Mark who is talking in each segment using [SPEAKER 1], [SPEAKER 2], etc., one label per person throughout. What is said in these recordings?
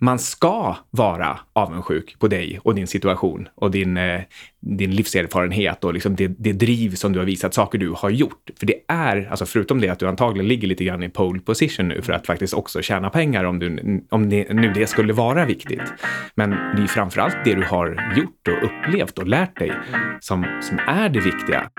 [SPEAKER 1] man ska vara avundsjuk på dig och din situation och din, eh, din livserfarenhet och liksom det, det driv som du har visat, saker du har gjort. För det är, alltså förutom det att du antagligen ligger lite grann i pole position nu för att faktiskt också tjäna pengar om, du, om det, nu det skulle vara viktigt. Men det är framförallt det du har gjort och upplevt och lärt dig som, som är det viktiga.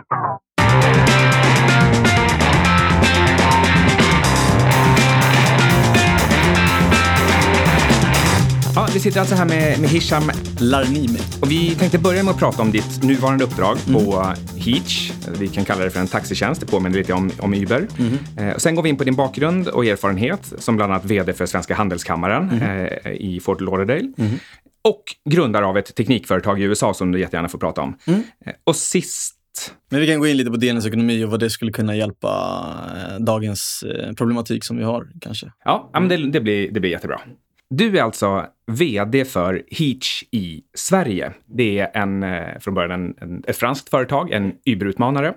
[SPEAKER 1] Vi sitter alltså här med, med Hisham
[SPEAKER 2] Larnimi.
[SPEAKER 1] Och vi tänkte börja med att prata om ditt nuvarande uppdrag mm. på Heach. Vi kan kalla det för en taxitjänst, det påminner lite om, om Uber. Mm. Eh, och sen går vi in på din bakgrund och erfarenhet som bland annat vd för Svenska Handelskammaren mm. eh, i Fort Lauderdale. Mm. Och grundare av ett teknikföretag i USA som du jättegärna får prata om. Mm. Eh, och sist
[SPEAKER 2] men vi kan gå in lite på delningsekonomi och vad det skulle kunna hjälpa eh, dagens eh, problematik som vi har kanske.
[SPEAKER 1] Ja, men det, det, blir, det blir jättebra. Du är alltså vd för Heach i Sverige. Det är en, eh, från början en, en, ett franskt företag, en Uber-utmanare.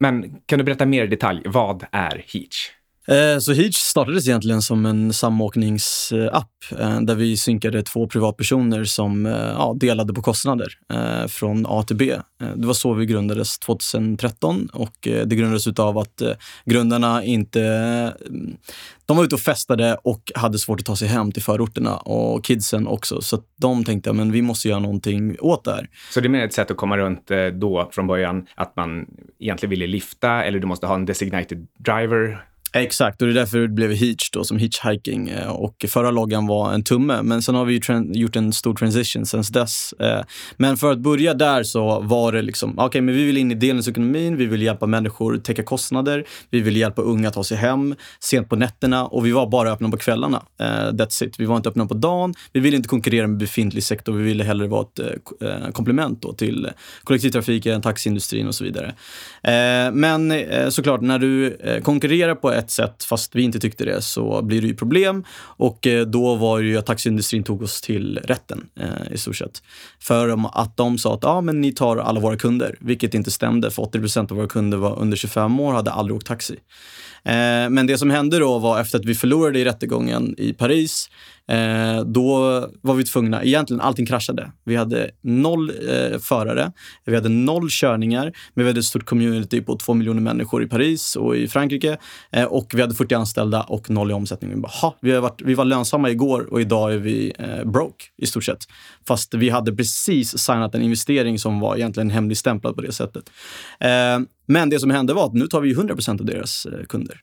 [SPEAKER 1] Men kan du berätta mer i detalj, vad är Heach?
[SPEAKER 2] Eh, så Heach startades egentligen som en samåkningsapp eh, där vi synkade två privatpersoner som eh, ja, delade på kostnader från A till B. Det var så vi grundades 2013 och det grundades av att grundarna inte de var ute och festade och hade svårt att ta sig hem till förorterna och kidsen också. Så de tänkte att vi måste göra någonting åt det här.
[SPEAKER 1] Så det är mer ett sätt att komma runt då från början, att man egentligen ville lifta eller du måste ha en designated driver
[SPEAKER 2] Exakt, och det är därför det blev Heach då, som hitchhiking. Eh, och förra loggan var en tumme, men sen har vi gjort en stor transition sen dess. Eh. Men för att börja där så var det liksom, okej, okay, men vi vill in i delningsekonomin, vi vill hjälpa människor täcka kostnader, vi vill hjälpa unga att ta sig hem sent på nätterna och vi var bara öppna på kvällarna. Eh, that's it. Vi var inte öppna på dagen, vi ville inte konkurrera med befintlig sektor, vi ville hellre vara ett komplement då till kollektivtrafiken, taxiindustrin och så vidare. Men såklart, när du konkurrerar på ett sätt, fast vi inte tyckte det, så blir det ju problem. Och eh, då var det ju att taxiindustrin tog oss till rätten eh, i stort sett. För att de sa att ah, men ni tar alla våra kunder, vilket inte stämde. För 80 procent av våra kunder var under 25 år och hade aldrig åkt taxi. Eh, men det som hände då var efter att vi förlorade i rättegången i Paris Eh, då var vi tvungna, egentligen allting kraschade. Vi hade noll eh, förare, vi hade noll körningar, men vi hade ett stort community på två miljoner människor i Paris och i Frankrike. Eh, Eh, och vi hade 40 anställda och noll i omsättning. Vi, bara, vi, har varit, vi var lönsamma igår och idag är vi eh, broke i stort sett. Fast vi hade precis signat en investering som var egentligen hemligstämplad på det sättet. Eh, men det som hände var att nu tar vi 100% av deras eh, kunder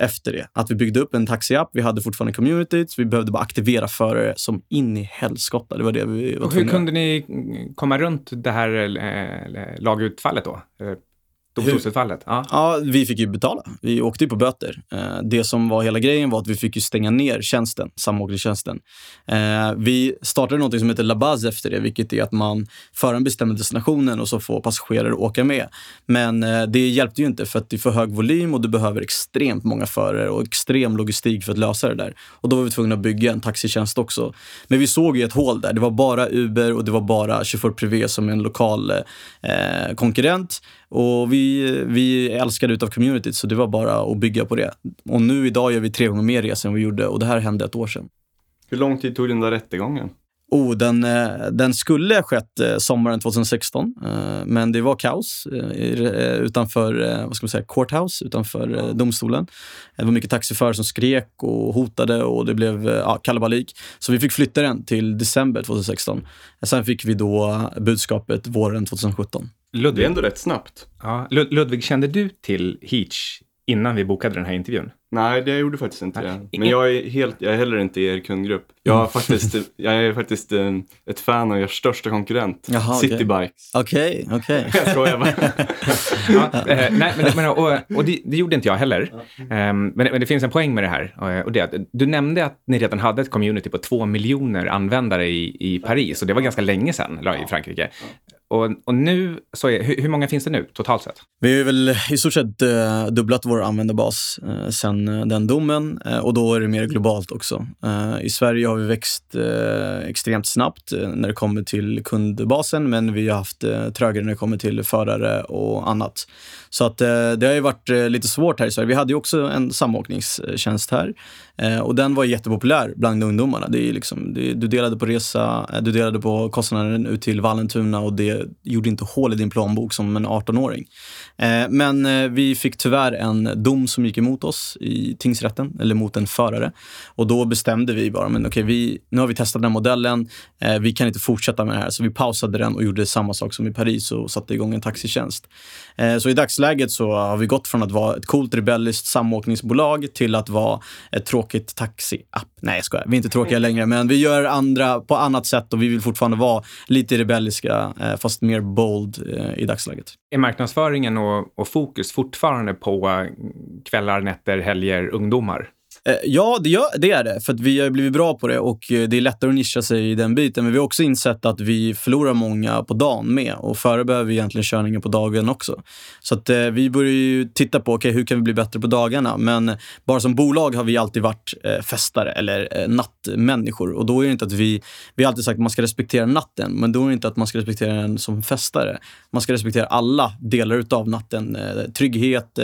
[SPEAKER 2] efter det. Att vi byggde upp en taxiapp, vi hade fortfarande communityt, vi behövde bara aktivera förare som in i helskotta. Det var det vi var
[SPEAKER 1] Och Hur kunde ni komma runt det här eh, lagutfallet då? Domstolsutfallet?
[SPEAKER 2] Ja. ja, vi fick ju betala. Vi åkte ju på böter. Eh, det som var hela grejen var att vi fick ju stänga ner tjänsten, samåkningstjänsten. Eh, vi startade något som heter Labaz efter det, vilket är att man föraren bestämmer destinationen och så får passagerare åka med. Men eh, det hjälpte ju inte för att det är för hög volym och du behöver extremt många förare och extrem logistik för att lösa det där. Och då var vi tvungna att bygga en taxitjänst också. Men vi såg ju ett hål där. Det var bara Uber och det var bara Chaufför Privé som är en lokal eh, konkurrent. Och vi, vi älskade utav communityt, så det var bara att bygga på det. Och nu idag gör vi tre gånger mer resor än vi gjorde och det här hände ett år sedan.
[SPEAKER 3] Hur lång tid tog den där rättegången?
[SPEAKER 2] Oh, den, eh, den skulle ha skett eh, sommaren 2016, eh, men det var kaos utanför vad ska man säga, courthouse, utanför domstolen. Det var mycket taxiförare som skrek och hotade och det blev ja, kalabalik. Så vi fick flytta den till december 2016. Sen fick vi då budskapet våren 2017.
[SPEAKER 3] Ludvig. Det är ändå rätt snabbt.
[SPEAKER 1] Ja. Ludvig, kände du till Heach innan vi bokade den här intervjun?
[SPEAKER 3] Nej, det gjorde faktiskt inte det. Men jag är, helt, jag är heller inte i er kundgrupp. Jag, har faktiskt, jag är faktiskt um, ett fan av er största konkurrent, Jaha, Citybikes.
[SPEAKER 2] Okej, okay, okej.
[SPEAKER 3] Okay. jag skojar bara.
[SPEAKER 1] ja, eh, nej, men, men, och, och det, det, gjorde inte jag heller. Um, men, men, det finns en poäng med det här. Och, det att du nämnde att ni redan hade ett community på två miljoner användare i, i Paris och det var ganska länge sedan, i Frankrike och, och nu, så är, hur, hur, många finns det nu totalt sett?
[SPEAKER 2] Vi har väl i stort sett eh, dubblat vår användarbas eh, sen eh, den domen eh, och då är det mer globalt också. Eh, I Sverige har vi växt eh, extremt snabbt när det kommer till kundbasen, men vi har haft trögare när det kommer till förare och annat. Så att eh, det har ju varit eh, lite svårt här i Sverige. Vi hade ju också en samåkningstjänst här eh, och den var jättepopulär bland ungdomarna. Det är liksom, det, du delade på resa, du delade på kostnaden ut till Vallentuna och det gjorde inte hål i din plånbok som en 18-åring. Eh, men eh, vi fick tyvärr en dom som gick emot oss i tingsrätten, eller mot en förare. Och då bestämde vi bara, men okej, vi, nu har vi testat den modellen, eh, vi kan inte fortsätta med det här. Så vi pausade den och gjorde samma sak som i Paris och satte igång en taxitjänst. Så i dagsläget så har vi gått från att vara ett coolt rebelliskt samåkningsbolag till att vara ett tråkigt taxi-app. Nej, jag skojar. Vi är inte tråkiga längre, men vi gör andra på annat sätt och vi vill fortfarande vara lite rebelliska, fast mer bold i dagsläget.
[SPEAKER 1] Är marknadsföringen och, och fokus fortfarande på kvällar, nätter, helger, ungdomar?
[SPEAKER 2] Eh, ja, det, gör, det är det. För vi har blivit bra på det och eh, det är lättare att nischa sig i den biten. Men vi har också insett att vi förlorar många på dagen med och före behöver vi egentligen körningen på dagen också. Så att, eh, vi börjar ju titta på okay, hur kan vi bli bättre på dagarna. Men bara som bolag har vi alltid varit eh, festare eller eh, nattmänniskor. Och då är det inte att vi, vi har alltid sagt att man ska respektera natten, men då är det inte att man ska respektera den som festare. Man ska respektera alla delar av natten. Eh, trygghet,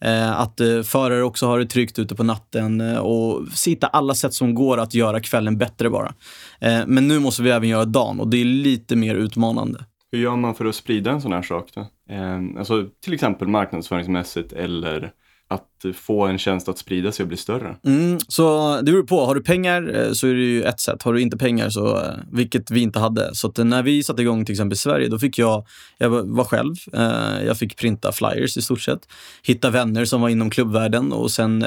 [SPEAKER 2] eh, att förare också har det tryggt ute på natten Eh, och hitta alla sätt som går att göra kvällen bättre bara. Eh, men nu måste vi även göra dagen och det är lite mer utmanande.
[SPEAKER 3] Hur gör man för att sprida en sån här sak då? Eh, alltså till exempel marknadsföringsmässigt eller att få en tjänst att sprida sig och bli större?
[SPEAKER 2] Mm, så det beror på. Har du pengar eh, så är det ju ett sätt. Har du inte pengar, så, eh, vilket vi inte hade. Så eh, när vi satte igång till exempel i Sverige, då fick jag, jag var själv, eh, jag fick printa flyers i stort sett. Hitta vänner som var inom klubbvärlden och sen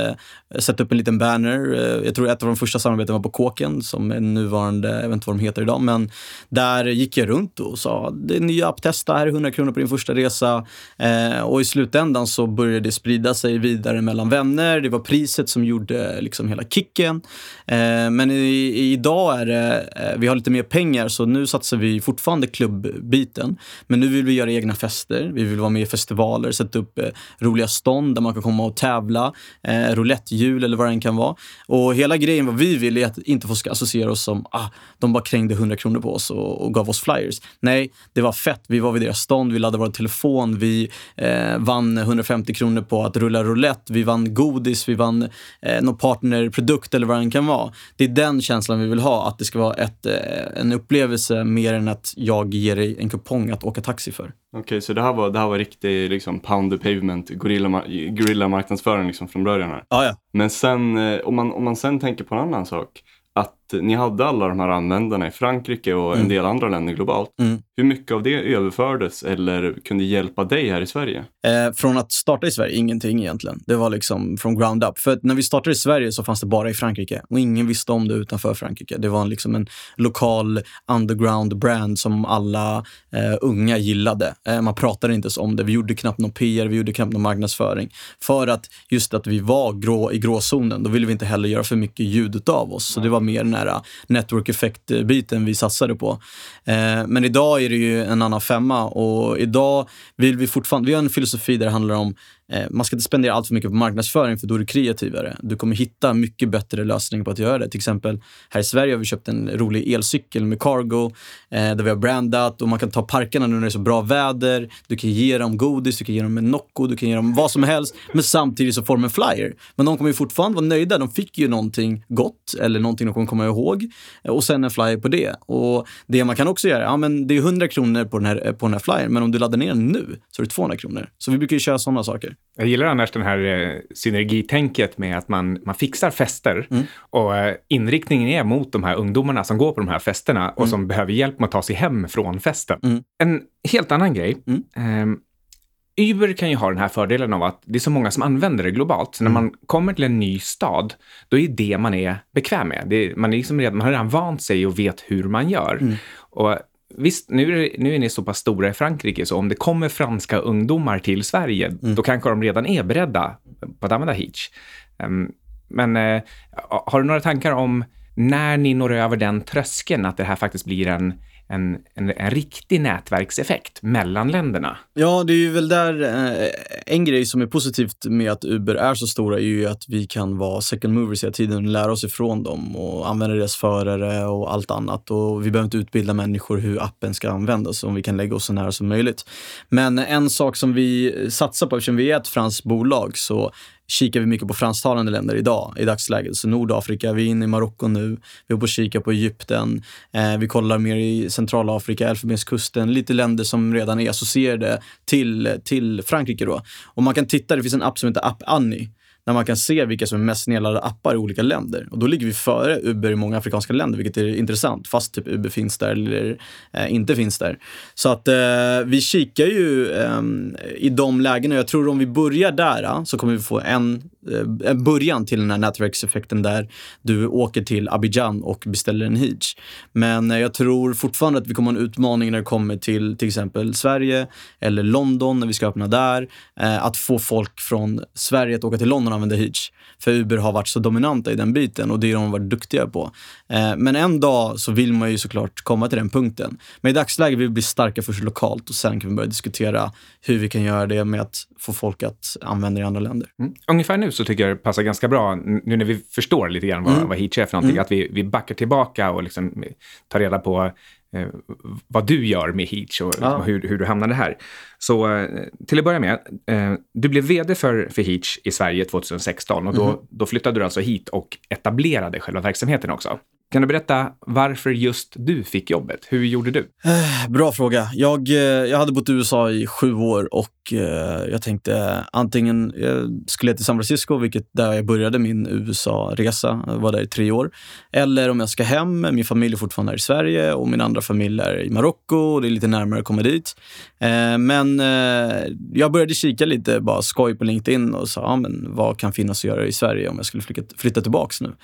[SPEAKER 2] sätta upp en liten banner. Jag tror ett av de första samarbetena var på Kåken, som är nuvarande, jag vet inte vad de heter idag, men där gick jag runt och sa det är nya app, testa, här är 100 kronor på din första resa. Och i slutändan så började det sprida sig vidare mellan vänner. Det var priset som gjorde liksom hela kicken. Eh, men i, idag är det, eh, vi har lite mer pengar så nu satsar vi fortfarande klubbbiten. Men nu vill vi göra egna fester. Vi vill vara med i festivaler, sätta upp eh, roliga stånd där man kan komma och tävla. Eh, roulettehjul eller vad det än kan vara. Och hela grejen vad vi vill är att inte få associera oss som ah, de bara krängde 100 kronor på oss och, och gav oss flyers. Nej, det var fett. Vi var vid deras stånd, vi laddade vår telefon, vi eh, vann 150 kronor på att rulla roulette vi vann godis, vi vann eh, någon partnerprodukt eller vad det kan vara. Det är den känslan vi vill ha, att det ska vara ett, eh, en upplevelse mer än att jag ger dig en kupong att åka taxi för.
[SPEAKER 3] Okej, okay, så det här var, det här var riktig liksom, pound the pavement, gorilla, gorilla marknadsföring liksom, från början här.
[SPEAKER 2] Ah, ja.
[SPEAKER 3] Men sen, eh, om man, om man sen tänker på en annan sak att ni hade alla de här användarna i Frankrike och mm. en del andra länder globalt. Mm. Hur mycket av det överfördes eller kunde hjälpa dig här i Sverige?
[SPEAKER 2] Eh, från att starta i Sverige, ingenting egentligen. Det var liksom från ground up. För när vi startade i Sverige så fanns det bara i Frankrike och ingen visste om det utanför Frankrike. Det var liksom en lokal underground brand som alla eh, unga gillade. Eh, man pratade inte så om det. Vi gjorde knappt någon PR, vi gjorde knappt någon marknadsföring. För att just att vi var grå, i gråzonen, då ville vi inte heller göra för mycket ljud av oss. Så det var mer den här äh, network effect-biten vi satsade på. Eh, men idag är det ju en annan femma och idag vill vi fortfarande, vi har en filosofi där det handlar om Eh, man ska inte spendera allt för mycket på marknadsföring för då är du kreativare. Du kommer hitta mycket bättre lösningar på att göra det. Till exempel här i Sverige har vi köpt en rolig elcykel med cargo eh, där vi har brandat och man kan ta parkerna nu när det är så bra väder. Du kan ge dem godis, du kan ge dem en Nocco, du kan ge dem vad som helst. Men samtidigt så får de en flyer. Men de kommer ju fortfarande vara nöjda. De fick ju någonting gott eller någonting de kommer komma ihåg och sen en flyer på det. Och det man kan också göra, ja men det är 100 kronor på den här, på den här flyern men om du laddar ner den nu så är det 200 kronor. Så vi brukar ju köra sådana saker.
[SPEAKER 1] Jag gillar annars den här eh, synergitänket med att man, man fixar fester mm. och eh, inriktningen är mot de här ungdomarna som går på de här festerna och mm. som behöver hjälp med att ta sig hem från festen. Mm. En helt annan grej. Eh, Uber kan ju ha den här fördelen av att det är så många som använder det globalt. Så när mm. man kommer till en ny stad, då är det man är bekväm med. Det, man, är liksom redan, man har redan vant sig och vet hur man gör. Och Visst, nu är, nu är ni så pass stora i Frankrike, så om det kommer franska ungdomar till Sverige, mm. då kanske de redan är beredda på att använda Hitch. Um, men uh, har du några tankar om när ni når över den tröskeln, att det här faktiskt blir en, en, en, en riktig nätverkseffekt mellan länderna.
[SPEAKER 2] Ja, det är ju väl där eh, en grej som är positivt med att Uber är så stora är ju att vi kan vara second movers hela tiden och lära oss ifrån dem och använda deras förare och allt annat. Och vi behöver inte utbilda människor hur appen ska användas om vi kan lägga oss så nära som möjligt. Men en sak som vi satsar på, eftersom vi är ett franskt bolag, så kikar vi mycket på fransktalande länder idag, i dagsläget. Så Nordafrika, vi är inne i Marocko nu, vi är på att kika på Egypten, eh, vi kollar mer i Centralafrika, Elfenbenskusten, lite länder som redan är associerade till, till Frankrike. Då. Och man kan titta, det finns en app som heter App Annie när man kan se vilka som är mest nedladdade appar i olika länder. Och då ligger vi före Uber i många afrikanska länder, vilket är intressant, fast typ Uber finns där eller eh, inte finns där. Så att eh, vi kikar ju eh, i de lägena. Jag tror om vi börjar där eh, så kommer vi få en Eh, en början till den här nätverkseffekten där du åker till Abidjan och beställer en hijj. Men eh, jag tror fortfarande att vi kommer ha en utmaning när det kommer till till exempel Sverige eller London när vi ska öppna där. Eh, att få folk från Sverige att åka till London och använda hijj. För Uber har varit så dominanta i den biten och det har de varit duktiga på. Men en dag så vill man ju såklart komma till den punkten. Men i dagsläget vill vi bli starka först lokalt och sen kan vi börja diskutera hur vi kan göra det med att få folk att använda det i andra länder.
[SPEAKER 1] Mm. Ungefär nu så tycker jag det passar ganska bra, nu när vi förstår lite grann vad, mm. vad Heach är för någonting, mm. att vi, vi backar tillbaka och liksom tar reda på eh, vad du gör med Heach och ja. hur, hur du hamnade här. Så eh, till att börja med, eh, du blev vd för, för Heach i Sverige 2016 och då, mm. då flyttade du alltså hit och etablerade själva verksamheten också. Kan du berätta varför just du fick jobbet? Hur gjorde du?
[SPEAKER 2] Eh, bra fråga. Jag, eh, jag hade bott i USA i sju år och Eh, jag tänkte antingen jag skulle jag till San Francisco, vilket där jag började min USA-resa, jag var där i tre år. Eller om jag ska hem, min familj är fortfarande här i Sverige och min andra familj är i Marocko och det är lite närmare att komma dit. Men jag började kika lite, bara skoj på LinkedIn och sa, ja, men vad kan finnas att göra i Sverige om jag skulle flytta, tillbaks nu?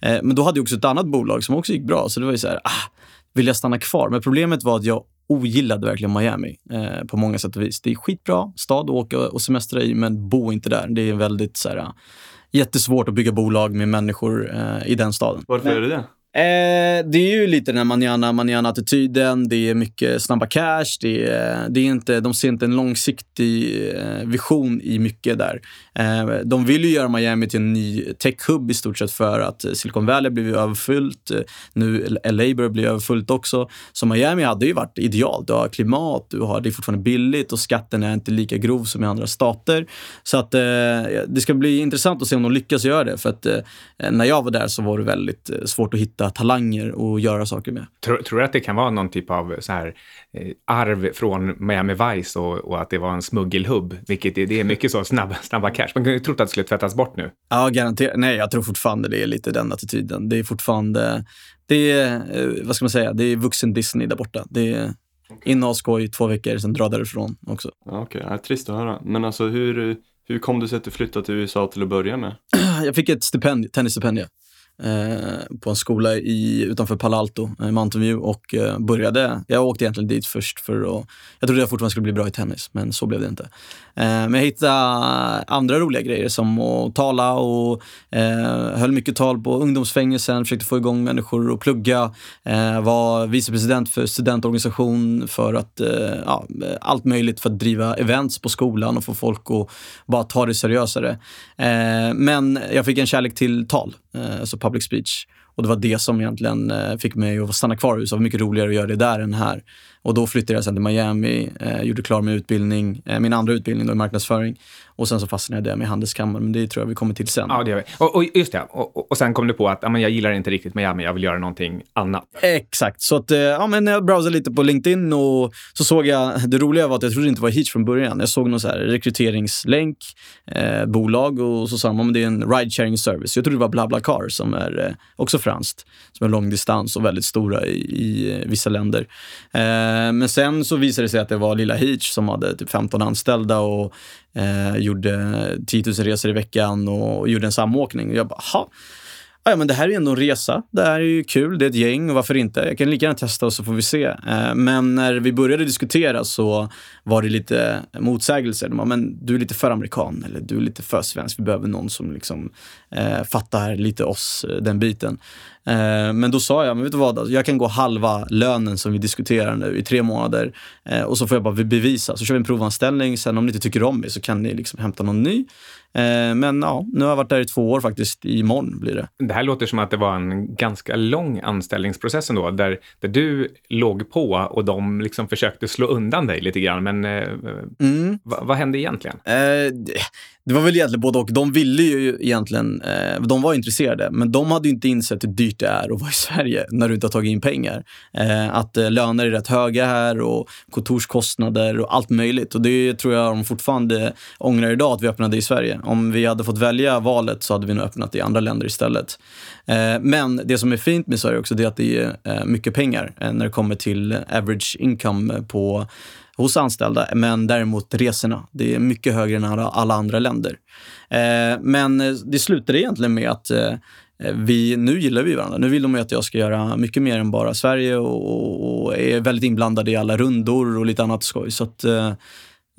[SPEAKER 2] Men då hade jag också ett annat bolag bolag som också gick bra. Så det var ju så här, ah, vill jag stanna kvar? Men problemet var att jag ogillade verkligen Miami eh, på många sätt och vis. Det är skitbra stad att åka och semestra i, men bo inte där. Det är väldigt så här, jättesvårt att bygga bolag med människor eh, i den staden.
[SPEAKER 3] Varför men, är det det?
[SPEAKER 2] Eh, det är ju lite den här manana manana attityden Det är mycket snabba cash. Det är, det är inte, de ser inte en långsiktig eh, vision i mycket där. Eh, de vill ju göra Miami till en ny tech-hub i stort sett för att Silicon Valley blivit överfullt. Nu LA börjar bli överfullt också. Så Miami hade ju varit idealt. Du har klimat, du har, det är fortfarande billigt och skatten är inte lika grov som i andra stater. Så att eh, det ska bli intressant att se om de lyckas göra det. För att eh, när jag var där så var det väldigt eh, svårt att hitta hitta talanger och göra saker med.
[SPEAKER 1] Tror, tror du att det kan vara någon typ av så här, eh, arv från Miami Vice och, och, att det var en smuggelhubb? Vilket är, det är mycket så snabba, snabba cash. Man kunde ju trott att det skulle tvättas bort nu.
[SPEAKER 2] Ja, garanterat. Nej, jag tror fortfarande det är lite den attityden. Det är fortfarande, det är, eh, vad ska man säga, det är vuxen Disney där borta. Det är in och ha skoj två veckor, sen dra därifrån också.
[SPEAKER 3] Ja, Okej, okay. trist att höra. Men alltså hur, hur kom det sig att du flyttade till USA till att börja med?
[SPEAKER 2] Jag fick ett stipendium, tennisstipendium Eh, på en skola i, utanför Palo Alto, eh, Mountain View och eh, började. Jag åkte egentligen dit först för att... Jag trodde jag fortfarande skulle bli bra i tennis, men så blev det inte. Eh, men jag hittade eh, andra roliga grejer som att tala och eh, höll mycket tal på ungdomsfängelsen, försökte få igång människor att plugga, var vicepresident för studentorganisation för att, ja, allt möjligt för att driva events på skolan och få folk att bara ta det seriösare. men jag fick en kärlek till tal, alltså public speech. Och det var det som egentligen eh, fick mig att stanna kvar i USA. Det var mycket roligare att göra det där än här. Och då flyttade jag sen till Miami, eh, gjorde klar min utbildning, eh, min andra utbildning då i marknadsföring. Och sen så fastnade jag med handelskammaren, men det tror jag vi kommer till sen.
[SPEAKER 1] Ja, det gör vi. Och, och just det, och, och, sen kom du på att ja, men jag gillar inte riktigt Miami, jag vill göra någonting annat.
[SPEAKER 2] Exakt, så att, eh, ja, men jag browsade lite på LinkedIn och så såg jag, det roliga var att jag trodde det inte var Hitch från början. Jag såg någon så här rekryteringslänk, eh, bolag och så sa de att det är en ride sharing service. Jag trodde det var BlaBlaCar som är eh, också franskt, som är långdistans och väldigt stora i, i eh, vissa länder. Eh, men sen så visade det sig att det var lilla Hitch som hade typ 15 anställda och eh, gjorde 10 000 resor i veckan och gjorde en samåkning. Och jag bara, Ja, men det här är ändå en resa. Det här är ju kul. Det är ett gäng och varför inte? Jag kan lika gärna testa och så får vi se. Eh, men när vi började diskutera så var det lite motsägelser. De bara, men du är lite för amerikan eller du är lite för svensk. Vi behöver någon som liksom eh, fattar lite oss, eh, den biten. Eh, men då sa jag, men vet du vad, alltså, jag kan gå halva lönen som vi diskuterar nu i tre månader eh, och så får jag bara bevisa. Så kör vi en provanställning, sen om ni inte tycker om mig så kan ni liksom hämta någon ny. Eh, men ja, nu har jag varit där i två år faktiskt. Imorgon blir det.
[SPEAKER 1] Det här låter som att det var en ganska lång anställningsprocess ändå, där, där du låg på och de liksom försökte slå undan dig lite grann. Men eh, mm. vad, vad hände egentligen? Eh,
[SPEAKER 2] det, var väl egentligen både och. De ville ju egentligen, eh, de var intresserade, men de hade inte insett hur dyrt det är att vara i Sverige när du inte har tagit in pengar. Eh, att eh, löner är rätt höga här och kontorskostnader och allt möjligt. Och det tror jag de fortfarande ångrar idag att vi öppnade i Sverige. Om vi hade fått välja valet så hade vi nog öppnat i andra länder istället. Eh, men det som är fint med Sverige också, det är att det är eh, mycket pengar eh, när det kommer till average income på hos anställda, men däremot resorna. Det är mycket högre än alla andra länder. Eh, men eh, det slutade egentligen med att eh, vi, nu gillar vi varandra. Nu vill de att jag ska göra mycket mer än bara Sverige och, och är väldigt inblandad i alla rundor och lite annat skoj. Så att,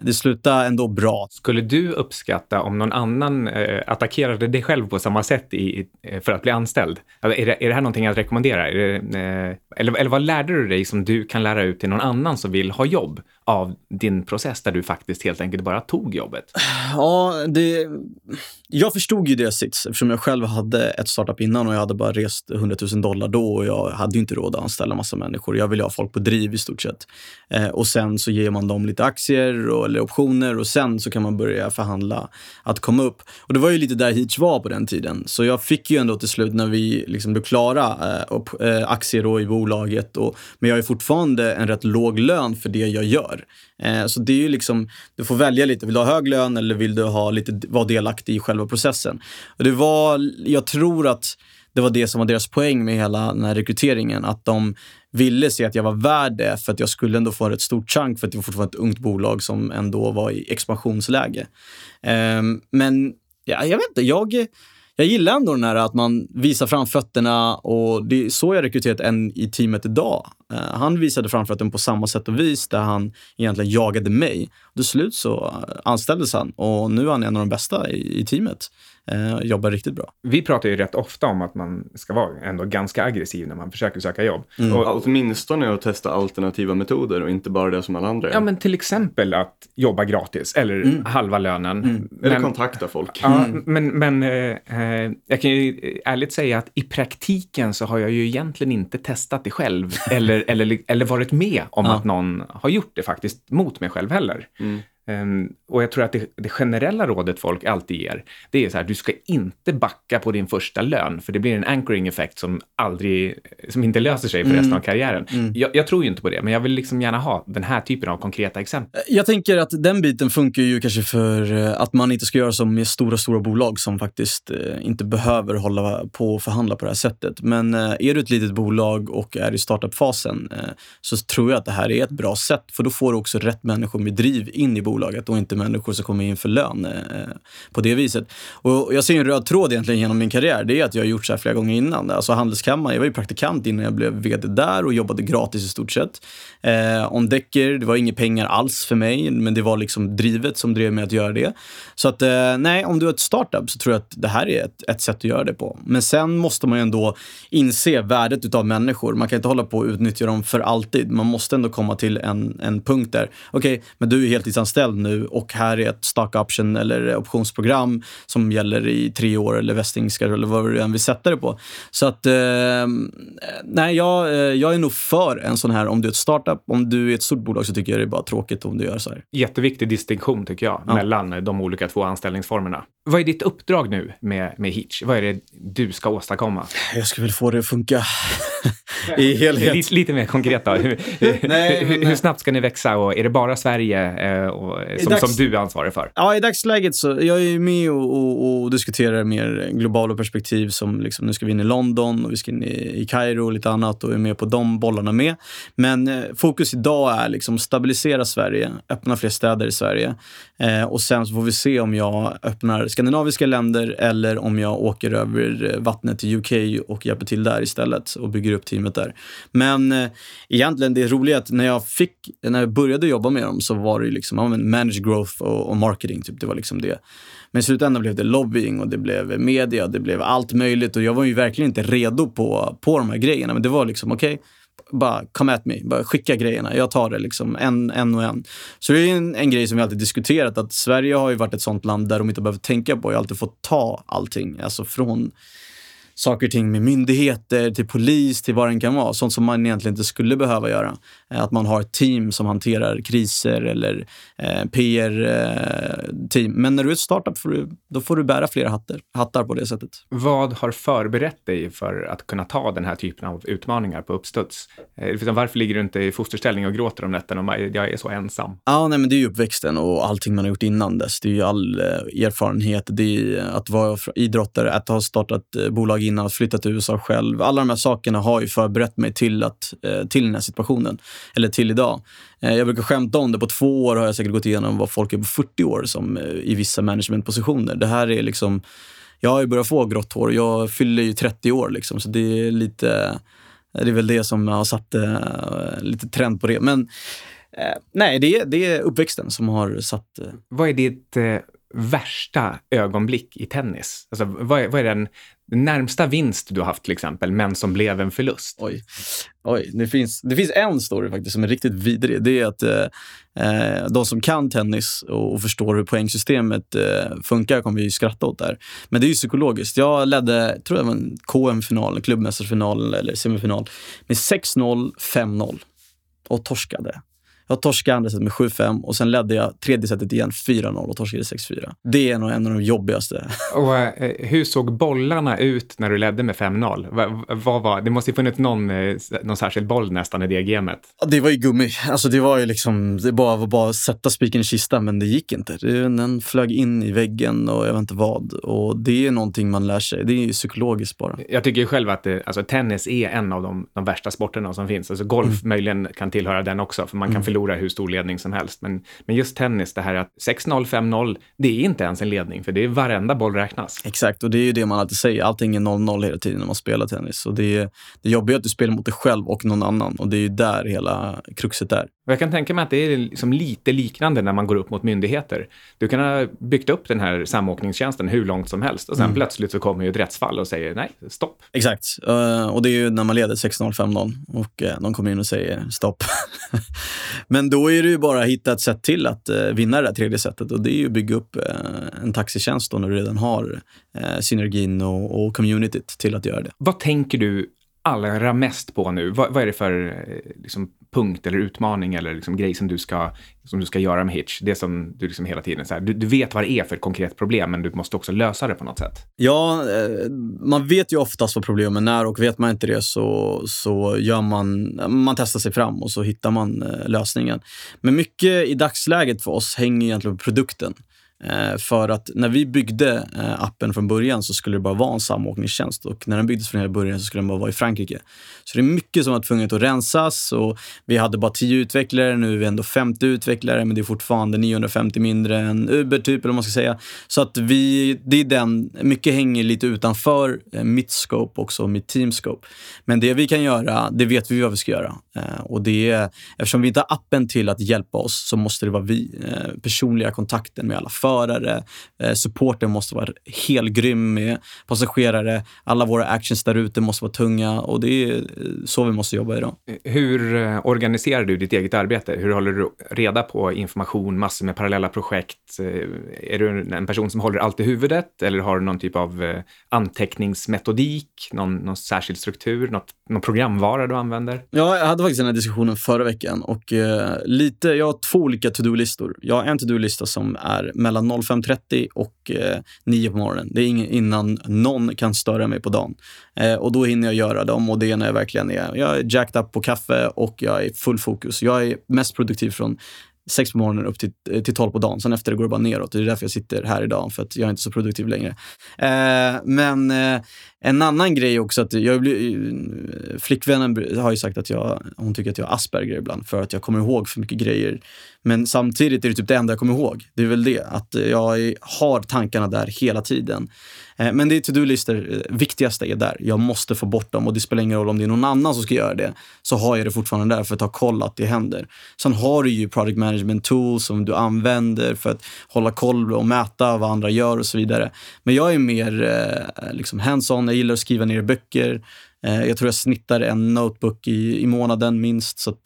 [SPEAKER 2] det slutade ändå bra.
[SPEAKER 1] Skulle du uppskatta om någon annan eh, attackerade dig själv på samma sätt i, för att bli anställd? Alltså, är, det, är det här någonting att rekommendera? Det, eh, eller, eller vad lärde du dig som du kan lära ut till någon annan som vill ha jobb av din process där du faktiskt helt enkelt bara tog jobbet?
[SPEAKER 2] Ja, det, jag förstod ju det sits eftersom jag själv hade ett startup innan och jag hade bara rest 100 000 dollar då och jag hade ju inte råd att anställa massa människor. Jag ville ha folk på driv i stort sett. Eh, och sen så ger man dem lite aktier och, eller optioner och sen så kan man börja förhandla att komma upp. Och det var ju lite där Hitch var på den tiden. Så jag fick ju ändå till slut när vi liksom blev klara eh, upp, eh, aktier då i bolaget. Och, men jag har fortfarande en rätt låg lön för det jag gör. Eh, så det är ju liksom, du får välja lite. Vill du ha hög lön eller vill du ha lite, vara delaktig i själva processen? Och det var, jag tror att det var det som var deras poäng med hela den här rekryteringen. Att de ville se att jag var värd det för att jag skulle ändå få ett stort chunk för att det var fortfarande ett ungt bolag som ändå var i expansionsläge. Eh, men ja, jag vet inte, jag, jag gillar ändå den här att man visar framfötterna och det är så jag rekryterat en i teamet idag. Uh, han visade framfötterna på samma sätt och vis där han egentligen jagade mig. Till slut så eh, anställdes han och nu är han en av de bästa i, i teamet eh, jobbar riktigt bra.
[SPEAKER 1] Vi pratar ju rätt ofta om att man ska vara ändå ganska aggressiv när man försöker söka jobb.
[SPEAKER 3] Mm. Och åtminstone att testa alternativa metoder och inte bara det som alla andra
[SPEAKER 1] gör. Ja, men till exempel att jobba gratis eller mm. halva lönen. Mm.
[SPEAKER 3] Eller kontakta folk.
[SPEAKER 1] Ja, mm. men, men eh, jag kan ju ärligt säga att i praktiken så har jag ju egentligen inte testat det själv eller, eller, eller varit med om ja. att någon har gjort det faktiskt mot mig själv heller. Mm. Um, och jag tror att det, det, generella rådet folk alltid ger, det är så här, du ska inte backa på din första lön, för det blir en anchoring effekt som aldrig, som inte löser sig för mm. resten av karriären. Mm. Jag, jag, tror ju inte på det, men jag vill liksom gärna ha den här typen av konkreta exempel.
[SPEAKER 2] Jag tänker att den biten funkar ju kanske för eh, att man inte ska göra som med stora, stora bolag som faktiskt eh, inte behöver hålla på och förhandla på det här sättet. Men eh, är du ett litet bolag och är i startup-fasen så tror jag att det här är ett bra sätt, för då får du också rätt människor med driv in i bolaget och inte människor som kommer in för lön eh, på det viset. Och jag ser en röd tråd egentligen genom min karriär. Det är att jag har gjort så här flera gånger innan. Alltså Handelskammaren, jag var ju praktikant innan jag blev vd där och jobbade gratis i stort sett. Eh, on Decker, det var inga pengar alls för mig, men det var liksom drivet som drev mig att göra det. Så att eh, nej, om du har ett startup så tror jag att det här är ett, ett sätt att göra det på. Men sen måste man ju ändå inse värdet utav människor. Man kan inte hålla på och utnyttja dem för alltid. Man måste ändå komma till en, en punkt där, okej, okay, men du är heltidsanställd nu och här är ett stock option eller optionsprogram som gäller i tre år eller vestingskar eller vad du än vill sätta det på. Så att eh, nej, jag, eh, jag är nog för en sån här, om du är ett startup, om du är ett stort bolag så tycker jag det är bara tråkigt om du gör så här.
[SPEAKER 1] Jätteviktig distinktion tycker jag, ja. mellan de olika två anställningsformerna. Vad är ditt uppdrag nu med, med Hitch? Vad är det du ska åstadkomma?
[SPEAKER 2] Jag ska väl få det att funka i helhet.
[SPEAKER 1] Lite, lite mer konkret då. Hur, nej, hur, hur, snabbt ska ni växa och är det bara Sverige eh, och, som, som du är ansvarig för?
[SPEAKER 2] Ja, i dagsläget så jag är med och, och, och diskuterar mer globala perspektiv som liksom, nu ska vi in i London och vi ska in i, i Kairo och lite annat och är med på de bollarna med. Men eh, fokus idag är liksom stabilisera Sverige, öppna fler städer i Sverige eh, och sen så får vi se om jag öppnar skandinaviska länder eller om jag åker över eh, vattnet till UK och hjälper till där istället och bygger upp teamet där. Men eh, egentligen det roliga är att när jag fick, när jag började jobba med dem så var det ju liksom, ja, manage growth och, och, marketing, typ, det var liksom det. Men i slutändan blev det lobbying och det blev media, det blev allt möjligt och jag var ju verkligen inte redo på, på de här grejerna. Men det var liksom, okej, okay, bara come at me, bara skicka grejerna. Jag tar det liksom en, en och en. Så det är en, en grej som vi alltid diskuterat, att Sverige har ju varit ett sånt land där de inte behöver tänka på, jag har alltid fått ta allting. Alltså från saker och ting med myndigheter, till polis, till vad det kan vara. Sånt som man egentligen inte skulle behöva göra. Eh, att man har ett team som hanterar kriser eller eh, PR-team. Eh, Men när du är ett startup får du, då får du bära flera hattar, hattar på det sättet.
[SPEAKER 1] Vad har förberett dig för att kunna ta den här typen av utmaningar på uppstuds? Eh, varför ligger du inte i fosterställning och gråter om nätterna och jag är så ensam?
[SPEAKER 2] Ja, nej, men det är ju uppväxten och allting man har gjort innan dess. Det är ju all erfarenhet. Det är att vara idrottare, att ha startat bolag innan, att flytta till USA själv. Alla de här sakerna har ju förberett mig till, att, eh, till den här situationen eller till idag. Eh, jag brukar skämta om det. På två år har jag säkert gått igenom vad folk är på 40 år som eh, i vissa managementpositioner. Det här är liksom... Jag har ju börjat få grått hår. Jag fyller ju 30 år, liksom, så det är lite... Det är väl det som har satt uh, lite trend på det. Men uh, nej, det är, det är uppväxten som har satt... Uh...
[SPEAKER 1] Vad är ditt värsta ögonblick i tennis? Alltså, vad, är, vad är den närmsta vinst du har haft till exempel, men som blev en förlust?
[SPEAKER 2] Oj, Oj det, finns, det finns en story faktiskt som är riktigt vidrig. Det är att eh, eh de som kan tennis och, och förstår hur poängsystemet eh, funkar kommer ju skratta åt det här. Men det är ju psykologiskt. Jag ledde, tror jag var en KM-final, klubbmästarfinal eller semifinal med 6-0, 5-0 och torskade. Jag torskade andra set med 7-5 och sen ledde jag tredje setet igen 4-0 och torskade 6-4. Det är nog en av de jobbigaste.
[SPEAKER 1] Och eh, hur såg bollarna ut när du ledde med 5-0? Vad, vad var, det måste ju funnits någon, eh, någon särskild boll nästan i det gamet.
[SPEAKER 2] Det var ju gummi. Alltså det var ju liksom, det bara var bara att sätta spiken i kistan, men det gick inte. Den flög in i väggen och jag vet inte vad. Och det är någonting man lär sig. Det är ju psykologiskt bara.
[SPEAKER 1] Jag tycker själv att det, alltså, tennis är en av de, de värsta sporterna som finns. Alltså golf mm. möjligen kan tillhöra den också, för man kan mm. förlora förlora hur stor ledning som helst. Men, men just tennis, det här att 6-0, 5-0, det är inte ens en ledning, för det är varenda boll räknas.
[SPEAKER 2] Exakt, och det är ju det man alltid säger. Allting är 0-0 hela tiden när man spelar tennis. Och det, är, det jobbiga är att du spelar mot dig själv och någon annan. Och det är ju där hela kruxet är.
[SPEAKER 1] Och jag kan tänka mig att det är liksom lite liknande när man går upp mot myndigheter. Du kan ha byggt upp den här samåkningstjänsten hur långt som helst och sen mm. plötsligt så kommer ju ett rättsfall och säger nej, stopp.
[SPEAKER 2] Exakt, uh, och det är ju när man leder 6-0, 5-0 och uh, någon kommer in och säger stopp. Men då är det ju bara att hitta ett sätt till att uh, vinna det där tredje sättet och det är ju att bygga upp en taxitjänst då när du redan har synergin och, och communityt till att göra det.
[SPEAKER 1] Vad tänker du allra mest på nu? Vad, vad är det för eh, liksom, punkt eller utmaning eller liksom grej som du ska, som du ska göra med Hitch. Det som du liksom hela tiden, så här, du, du, vet vad det är för ett konkret problem, men du måste också lösa det på något sätt.
[SPEAKER 2] Ja, eh, man vet ju oftast vad problemen är och vet man inte det så, så gör man, man testar sig fram och så hittar man eh, lösningen. Men mycket i dagsläget för oss hänger egentligen på produkten. Eh, för att när vi byggde eh, appen från början så skulle det bara vara en samåkningstjänst och när den byggdes från hela början så skulle den bara vara i Frankrike. Så det är mycket som var tvunget att rensas och vi hade bara 10 utvecklare, nu är vi ändå 50 utvecklare men det är fortfarande 950 mindre än Uber typ eller vad man ska säga. Så att vi, det är den, mycket hänger lite utanför eh, mitt scope också, mitt team scope. Men det vi kan göra, det vet vi vad vi ska göra. Och det är, eftersom vi inte har appen till att hjälpa oss så måste det vara vi, personliga kontakten med alla för förare. Eh, supporten måste vara helt grym med passagerare. Alla våra actions där ute måste vara tunga och det är så vi måste jobba idag.
[SPEAKER 1] Hur eh, organiserar du ditt eget arbete? Hur håller du reda på information, massor med parallella projekt? Eh, är du en person som håller allt i huvudet eller har du någon typ av eh, anteckningsmetodik, någon, någon särskild struktur, något, någon programvara du använder?
[SPEAKER 2] Ja, jag hade faktiskt den här diskussionen förra veckan och eh, lite, jag har två olika to-do-listor. Jag har en to-do-lista som är mellan mellan 05.30 och eh, 9 på morgonen. Det är innan någon kan störa mig på dagen. Eh, och då hinner jag göra dem och det är när jag verkligen är, jag är jacked up på kaffe och jag är full fokus. Jag är mest produktiv från sex på morgonen upp till, eh, till 12 på dagen. Sen efter det går det bara neråt. Det är därför jag sitter här idag, för att jag är inte så produktiv längre. Eh, men eh, en annan grej också, att jag blir, eh, flickvännen har ju sagt att jag, hon tycker att jag har Asperger ibland för att jag kommer ihåg för mycket grejer. Men samtidigt är det typ det enda jag kommer ihåg. Det är väl det, att jag har tankarna där hela tiden. Eh, men det är to-do-listor. Eh, viktigaste är där. Jag måste få bort dem och det spelar ingen roll om det är någon annan som ska göra det. Så har jag det fortfarande där för att ha koll att det händer. Sen har du ju product management tools som du använder för att hålla koll och mäta vad andra gör och så vidare. Men jag är mer eh, liksom hands-on. Jag gillar att skriva ner böcker. Jag tror jag snittar en notebook i, i månaden minst. Så att,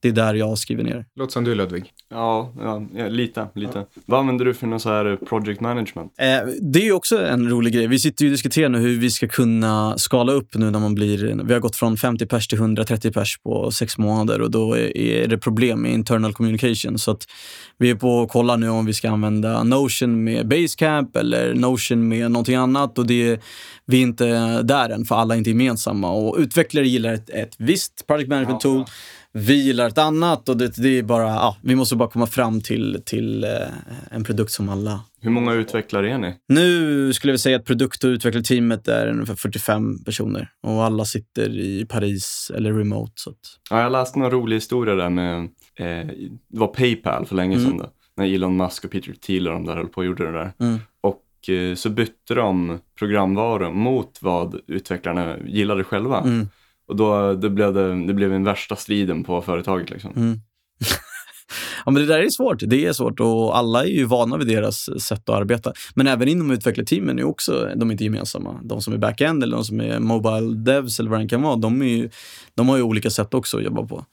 [SPEAKER 2] det är där jag skriver ner.
[SPEAKER 1] Låter som du Ludvig.
[SPEAKER 3] Ja, ja, ja lite. lite. Ja. Vad använder du för någon så här project management?
[SPEAKER 2] Eh, det är också en rolig grej. Vi sitter och diskuterar nu hur vi ska kunna skala upp nu när man blir... Vi har gått från 50 pers till 130 pers på sex månader och då är det problem med internal communication. Så att vi är på och kollar nu om vi ska använda Notion med Basecamp eller Notion med någonting annat. Och det, vi är inte där än, för alla är inte gemensamma. Och utvecklare gillar ett, ett visst project management tool. Ja vi gillar ett annat och det, det är bara, ja, vi måste bara komma fram till, till eh, en produkt som alla...
[SPEAKER 3] Hur många utvecklare är ni?
[SPEAKER 2] Nu skulle vi säga att produkt och utvecklarteamet är ungefär 45 personer och alla sitter i Paris eller remote. Så att...
[SPEAKER 3] ja, jag läste någon rolig historia där med, eh, det var Paypal för länge mm. sedan då, när Elon Musk och Peter Thiel och de där höll på och gjorde det där. Mm. Och eh, så bytte de programvaror mot vad utvecklarna gillade själva. Mm. Och då det blev det, det blev den värsta striden på företaget. Liksom. Mm.
[SPEAKER 2] ja, men det där är svårt. Det är svårt och alla är ju vana vid deras sätt att arbeta. Men även inom utvecklarteamen är också, de är inte gemensamma. De som är back-end eller de som är mobile devs eller vad det kan vara, de, är ju, de har ju olika sätt också att jobba på.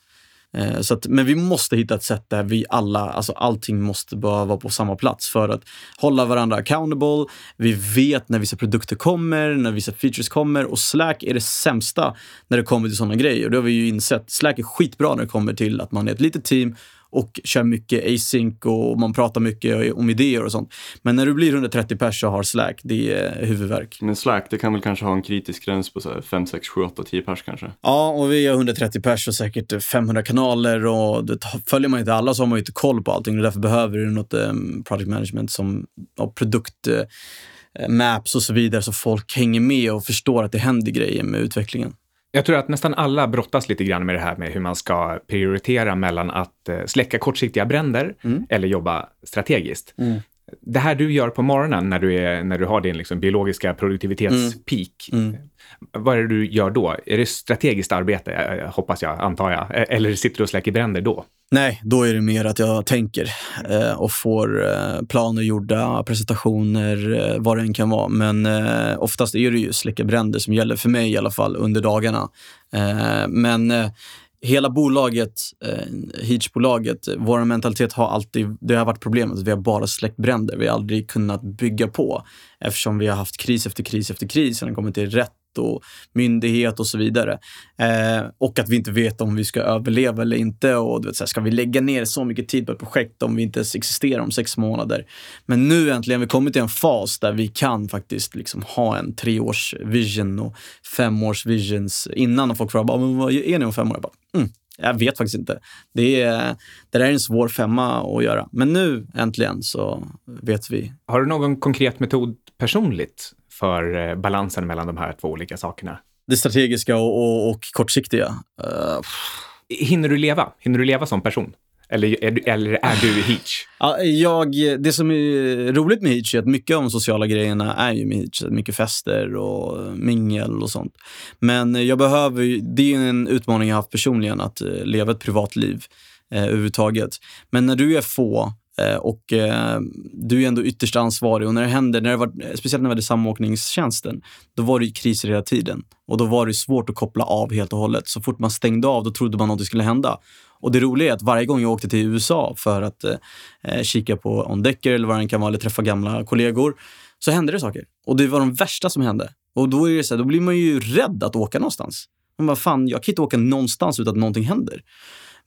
[SPEAKER 2] Eh, så att, men vi måste hitta ett sätt där vi alla, alltså allting måste bara vara på samma plats för att hålla varandra accountable. Vi vet när vissa produkter kommer, när vissa features kommer och Slack är det sämsta när det kommer till sådana grejer. Och det har vi ju insett. Slack är skitbra när det kommer till att man är ett litet team och kör mycket async och man pratar mycket om idéer och sånt. Men när du blir 130 pers och har Slack, det är huvudvärk.
[SPEAKER 3] Men Slack, det kan väl kanske ha en kritisk gräns på så 5, 6, 7, 8, 10 pers kanske?
[SPEAKER 2] Ja, och vi har 130 pers och säkert 500 kanaler och det, följer man inte alla så har man ju inte koll på allting och därför behöver du något um, project management som och produkt uh, maps och så vidare så folk hänger med och förstår att det händer grejer med utvecklingen.
[SPEAKER 1] Jag tror att nästan alla brottas lite grann med det här med hur man ska prioritera mellan att eh, släcka kortsiktiga bränder mm. eller jobba strategiskt. Mm. Det här du gör på morgonen när du, är, när du har din liksom biologiska produktivitetspeak, mm. mm. vad är det du gör då? Är det strategiskt arbete, eh, hoppas jag, antar jag? E-, eller sitter du och släcker bränder då?
[SPEAKER 2] Nej, då är det mer att jag tänker eh, och får eh, planer gjorda, presentationer, eh, vad det än kan vara. Men eh, oftast är det ju släcka bränder som gäller för mig i alla fall under dagarna. Eh, men eh, hela bolaget, eh, Hitch-bolaget, vår mentalitet har alltid, det har varit problemet, vi har bara släckt bränder. Vi har aldrig kunnat bygga på eftersom vi har haft kris efter kris efter kris när det kommer till rätt och myndighet och så vidare. Eh, och att vi inte vet om vi ska överleva eller inte. Och du vet, så här, Ska vi lägga ner så mycket tid på ett projekt om vi inte ens existerar om sex månader? Men nu äntligen har vi kommit till en fas där vi kan faktiskt liksom ha en treårs vision och femårs visions innan folk frågar men vad är ni om fem år? Jag, bara, mm, jag vet faktiskt inte. Det, är, det där är en svår femma att göra. Men nu äntligen så vet vi.
[SPEAKER 1] Har du någon konkret metod personligt för eh, balansen mellan de här två olika sakerna?
[SPEAKER 2] Det strategiska och, och, och kortsiktiga. Uh...
[SPEAKER 1] Hinner du leva? Hinner du leva som person? Eller är du, eller är du?
[SPEAKER 2] Ja, jag, det som är roligt med Heach är att mycket av de sociala grejerna är ju med Heach. Mycket fester och mingel och sånt. Men jag behöver, det är en utmaning jag haft personligen, att eh, leva ett privatliv eh, överhuvudtaget. Men när du är få Eh, och eh, du är ändå ytterst ansvarig. Och när det hände, när det var, speciellt när vi hade samåkningstjänsten, då var det kriser hela tiden. Och då var det svårt att koppla av helt och hållet. Så fort man stängde av, då trodde man något skulle hända. Och det roliga är att varje gång jag åkte till USA för att eh, eh kika på On-Decker eller vad det kan vara, eller träffa gamla kollegor, så hände det saker. Och det var de värsta som hände. Och då, är det så här, då blir man ju rädd att åka någonstans. Man bara, fan, jag kan inte åka någonstans utan att någonting händer.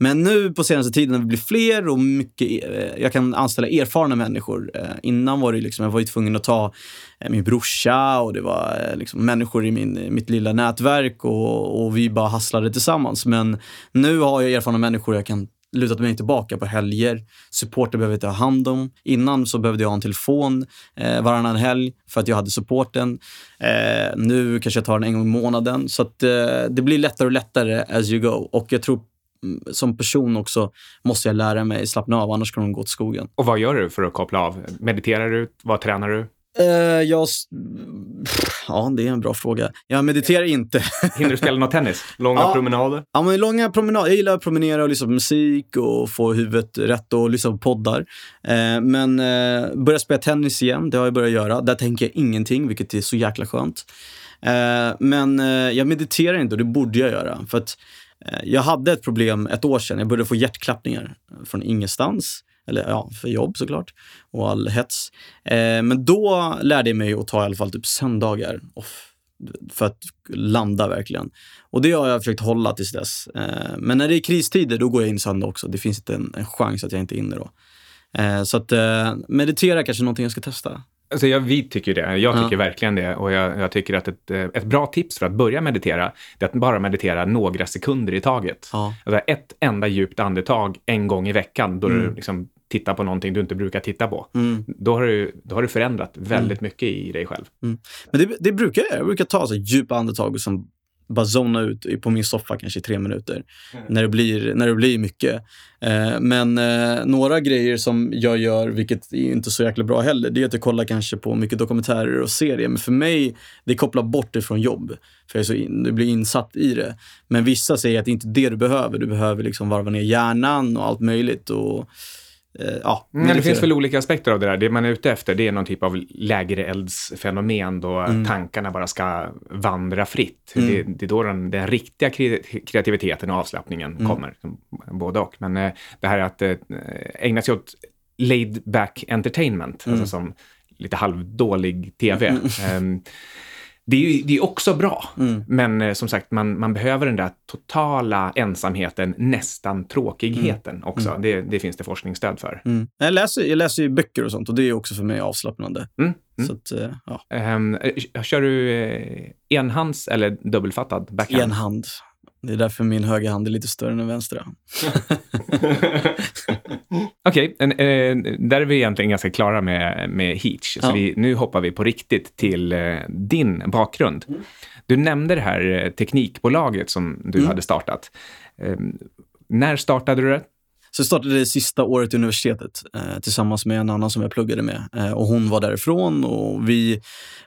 [SPEAKER 2] Men nu på senaste tiden när vi blir fler och mycket, eh, jag kan anställa erfarna människor. Eh, innan var det liksom, jag var ju tvungen att ta eh, min brorsa och det var liksom människor i min, mitt lilla nätverk och, och vi bara hasslade tillsammans. Men nu har jag erfarna människor jag kan lutat mig tillbaka på helger. Supporter behöver jag ta hand om. Innan så behövde jag ha en telefon eh, varannan helg för att jag hade supporten. Eh, nu kanske jag tar den en gång i månaden. Så att, eh, det blir lättare och lättare as you go. Och jag tror som person också måste jag lära mig slappna av, annars kommer de gå åt skogen.
[SPEAKER 1] Och vad gör du för att koppla av? Mediterar du? Vad tränar du?
[SPEAKER 2] Uh, jag... Ja, det är en bra fråga. Jag mediterar inte.
[SPEAKER 1] Hinner du spela något tennis?
[SPEAKER 3] Långa
[SPEAKER 2] Ja.
[SPEAKER 3] promenader?
[SPEAKER 2] Ja, men långa promenader. Jag gillar att promenera och lyssna på musik och få huvudet rätt och lyssna på poddar. Eh, men eh, börja spela tennis igen, det har jag börjat göra. Där tänker jag ingenting, vilket är så jäkla skönt. Men jag mediterar inte och det borde jag göra. För att Eh, jag hade ett problem ett år sedan. Jag började få hjärtklappningar från ingenstans. Eller ja, för jobb såklart. Och all hets. Eh, men då lärde jag mig att ta i alla fall typ söndagar off. För att landa verkligen. Och det har jag försökt hålla tills dess. Eh, men när det är kristider, då går jag in söndag också. Det finns inte en, en chans att jag inte är inne då. Eh, så att eh, meditera kanske är någonting jag ska testa.
[SPEAKER 1] Alltså jag, vi tycker det. Jag
[SPEAKER 2] Ja.
[SPEAKER 1] tycker verkligen det. Och jag, jag tycker att ett, eh, ett bra tips för att börja meditera, det är att bara meditera några sekunder i taget.
[SPEAKER 2] Ja.
[SPEAKER 1] Alltså ett enda djupt andetag en gång i veckan, då
[SPEAKER 2] Mm.
[SPEAKER 1] du liksom tittar på någonting du inte brukar titta på.
[SPEAKER 2] Mm.
[SPEAKER 1] Då, har du, då har du förändrat väldigt mycket i dig själv.
[SPEAKER 2] Men det, det brukar jag. Jag brukar ta så djupa andetag och sen bara zona ut på min soffa kanske i tre minuter. När, det blir, när det blir mycket. Eh, men eh, några grejer som jag gör, vilket är inte så jäkla bra heller, det är att jag kollar kanske på mycket dokumentärer och serier. Men för mig, det kopplar bort det från jobb. För jag är så in, du blir insatt i det. Men vissa säger att det inte är det du behöver. Du behöver liksom varva ner hjärnan och allt möjligt. Och, ja,
[SPEAKER 1] Men det finns väl olika aspekter av det där. Det man är ute efter, det är någon typ av lägereldsfenomen då
[SPEAKER 2] Mm.
[SPEAKER 1] tankarna bara ska vandra fritt. Det, det är då den, den riktiga kre- kreativiteten och avslappningen
[SPEAKER 2] Mm.
[SPEAKER 1] kommer. Både och. Men eh, det här att eh, ägna sig åt laid back entertainment,
[SPEAKER 2] Mm.
[SPEAKER 1] alltså som lite halvdålig tv. Det är ju det är också bra,
[SPEAKER 2] Mm.
[SPEAKER 1] men eh, som sagt, man, man behöver den där totala ensamheten, nästan tråkigheten också. Det, det finns det forskningsstöd för.
[SPEAKER 2] Mm. Jag, läser, jag läser ju böcker och sånt och det är också för mig avslappnande.
[SPEAKER 1] Mm.
[SPEAKER 2] Så att, eh, ja.
[SPEAKER 1] Eh, kör du enhands eller dubbelfattad backhand?
[SPEAKER 2] En hand. Det är därför min högra hand är lite större än den vänstra.
[SPEAKER 1] Okej, eh, där är vi egentligen ganska klara med, med Heach. Så
[SPEAKER 2] Ja.
[SPEAKER 1] vi, nu hoppar vi på riktigt till eh, din bakgrund.
[SPEAKER 2] Mm.
[SPEAKER 1] Du nämnde det här eh, teknikbolaget som du
[SPEAKER 2] Mm.
[SPEAKER 1] hade startat. Ehm, när startade du det?
[SPEAKER 2] Så jag startade det sista året i universitetet eh, tillsammans med en annan som jag pluggade med. Eh, och hon var därifrån och vi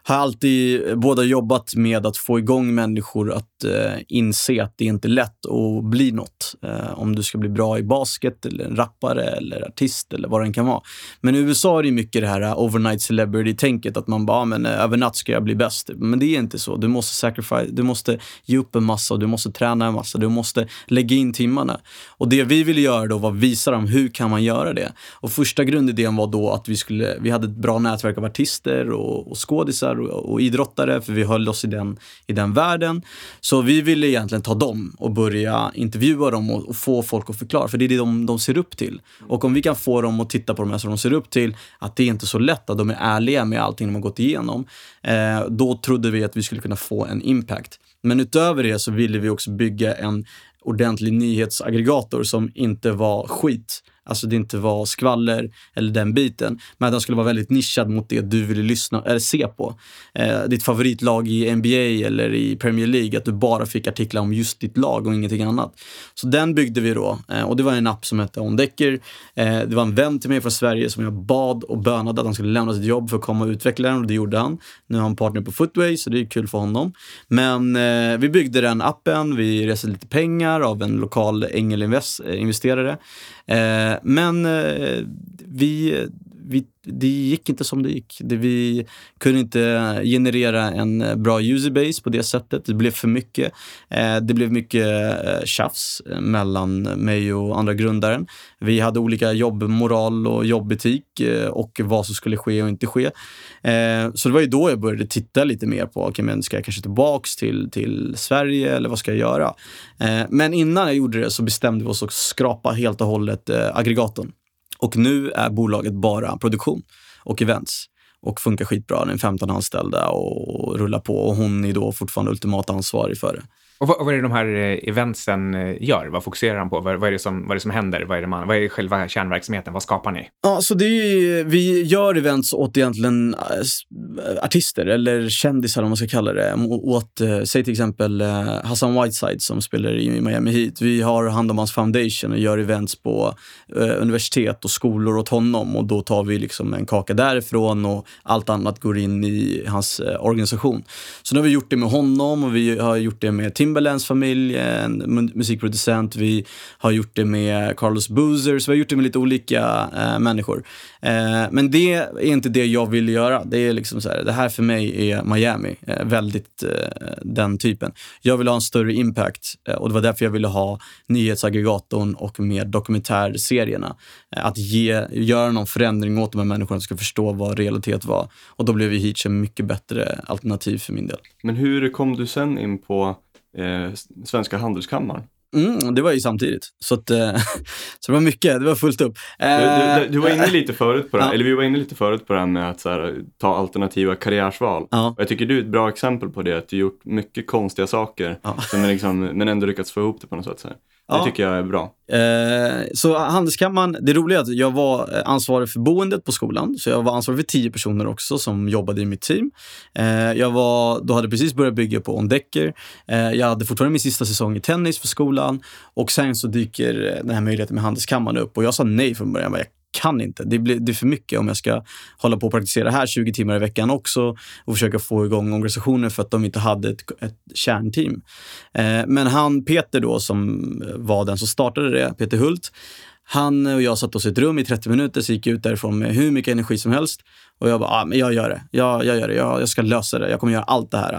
[SPEAKER 2] har alltid eh, båda jobbat med att få igång människor att eh, inse att det inte är lätt att bli något. Eh, om du ska bli bra i basket eller en rappare eller artist eller vad det än kan vara. Men i USA är det mycket det här eh, overnight celebrity-tänket att man bara, "Ah, men eh, över natt ska jag bli bäst. Men det är inte så. Du måste sacrifice, du måste ge upp en massa och du måste träna en massa. Du måste lägga in timmarna. Och det vi ville göra då var visa dem hur kan man göra det. Och första grundidén var då att vi skulle, vi hade ett bra nätverk av artister och, och skådisar och, och idrottare, för vi höll oss i den, i den världen. Så vi ville egentligen ta dem och börja intervjua dem och, och få folk att förklara, för det är det de, de ser upp till. Och om vi kan få dem att titta på de här som de ser upp till, att det är inte så lätt, att de är ärliga med allting de har gått igenom, eh, då trodde vi att vi skulle kunna få en impact. Men utöver det så ville vi också bygga en ordentlig nyhetsaggregator som inte var skit. Alltså det inte var skvaller eller den biten. Men att den skulle vara väldigt nischad mot det du ville lyssna eller se på. Eh, ditt favoritlag i NBA eller i Premier League. Att du bara fick artiklar om just ditt lag och ingenting annat. Så den byggde vi då. Eh, och det var en app som hette OnDecker. Eh, det var en vän till mig från Sverige som jag bad och bönade att han skulle lämna sitt jobb för att komma och utveckla den och det gjorde han. Nu har han partner på Footway så det är kul för honom. Men eh, vi byggde den appen, vi reste lite pengar av en lokal ängelinvesterare. Eh, Eh, men eh, vi det gick inte som det gick. Det, vi kunde inte generera en eh, bra bra userbase på det sättet. Det blev för mycket. Eh, det blev mycket eh, tjafs eh, mellan mig och andra grundaren. Vi hade olika jobbmoral och jobbetik eh, och vad som skulle ske och inte ske. Eh, så det var ju då jag började titta lite mer på, okay, men ska jag kanske tillbaks till, till Sverige eller vad ska jag göra? Eh, men innan jag gjorde det så bestämde vi oss att skrapa helt och hållet eh, aggregatorn. Och nu är bolaget bara produktion och events och funkar skitbra. Den är 15 anställda och rullar på och hon är då fortfarande ultimat ansvarig för det.
[SPEAKER 1] Och vad, vad är det de här eh, eventsen eh, gör? Vad fokuserar han på? Vad, vad, är, det som, vad är det som händer? Vad är, det man, vad är själva kärnverksamheten? Vad skapar ni?
[SPEAKER 2] Ja, så det är, vi gör events åt egentligen eh, artister eller kändisar om man ska kalla det. Åt, säg till exempel Hassan Whiteside som spelar i Miami Heat. Vi har hand om hans foundation och gör events på universitet och skolor åt honom och då tar vi liksom en kaka därifrån och allt annat går in i hans organisation. Så nu har vi gjort det med honom och vi har gjort det med Timberlands familj, en musikproducent. Vi har gjort det med Carlos Boozer, så vi har gjort det med lite olika eh, människor. Eh, men det är inte det jag vill göra. Det är liksom så här, det här för mig är Miami, eh, väldigt eh, den typen. Jag vill ha en större impact eh, och det var därför jag ville ha nyhetsaggregatorn och mer dokumentärserierna. Eh, att ge, göra någon förändring åt de här människorna som ska förstå vad realitet var. Och då blev ju Heach en mycket bättre alternativ för min del.
[SPEAKER 3] Men hur kom du sen in på eh, Svenska Handelskammaren?
[SPEAKER 2] Mm, det var ju samtidigt. Så, att, eh, så det var mycket, det var fullt upp.
[SPEAKER 3] Du, du, du var inne lite förut på det, ja. eller vi var inne lite förut på det här med att här, ta alternativa karriärsval. Ja. Jag tycker du är ett bra exempel på det, att du gjort mycket konstiga saker, ja. liksom, men ändå lyckats få ihop det på något sätt. Det ja. tycker jag är bra.
[SPEAKER 2] Eh, så Handelskammaren, det roliga är att jag var ansvarig för boendet på skolan. Så jag var ansvarig för tio personer också som jobbade i mitt team. Eh, jag var, då hade precis börjat bygga på Ondecker. Eh, jag hade fortfarande min sista säsong i tennis för skolan. Och sen så dyker den här möjligheten med Handelskammaren upp. Och jag sa nej från början. Jag kan inte. Det, blir, det är för mycket om jag ska hålla på och praktisera här 20 timmar i veckan också och försöka få igång organisationen för att de inte hade ett, ett kärnteam. Eh, men han, Peter då, som var den som startade det, Peter Hult, han och jag satt oss i ett rum i 30 minuter, så gick jag ut därifrån med hur mycket energi som helst. Och jag bara, ah, men jag gör det. Jag, jag gör det. Jag, jag ska lösa det. Jag kommer göra allt det här.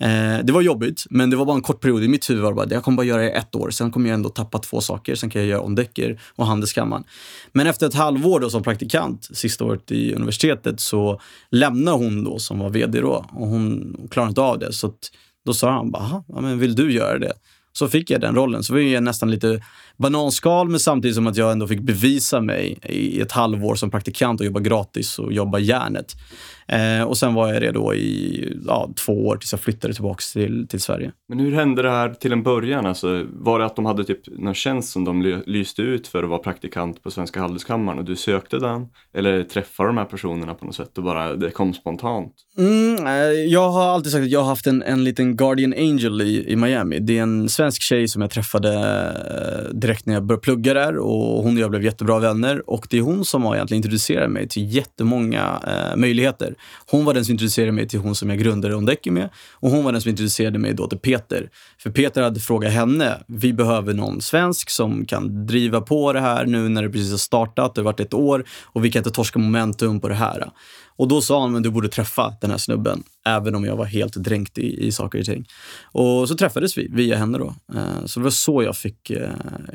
[SPEAKER 2] Eh, det var jobbigt, men det var bara en kort period. I mitt huvud var det bara, jag kommer bara göra det i ett år. Sen kommer jag ändå tappa två saker. Sen kan jag göra omdäcker och Handelskammaren. Men efter ett halvår då som praktikant, sista året i universitetet, så lämnade hon då som var vd då. Och hon klarade inte av det. Så då sa han bara, men vill du göra det? Så fick jag den rollen. Så var jag nästan lite bananskal, men samtidigt som att jag ändå fick bevisa mig i ett halvår som praktikant och jobba gratis och jobba järnet. Eh, och sen var jag det då i ja, två år tills jag flyttade tillbaka till, till Sverige.
[SPEAKER 3] Men hur hände det här till en början? Alltså, var det att de hade typ någon tjänst som de lyste ut för att vara praktikant på Svenska Handelskammaren och du sökte den? Eller träffade de här personerna på något sätt och bara det kom spontant?
[SPEAKER 2] Mm, eh, jag har alltid sagt att jag har haft en, en liten Guardian Angel i, i Miami. Det är en svensk tjej som jag träffade eh, direkt när jag började plugga där och hon och jag blev jättebra vänner. Och det är hon som har egentligen introducerat mig till jättemånga eh, möjligheter. Hon var den som introducerade mig till hon som jag grundade Ondeki med och hon var den som introducerade mig då till Peter. För Peter hade frågat henne, vi behöver någon svensk som kan driva på det här nu när det precis har startat, det har varit ett år och vi kan inte torska momentum på det här. Och då sa han, men du borde träffa den här snubben, även om jag var helt dränkt i, i saker och ting. Och så träffades vi via henne då. Eh, så det var så jag fick eh,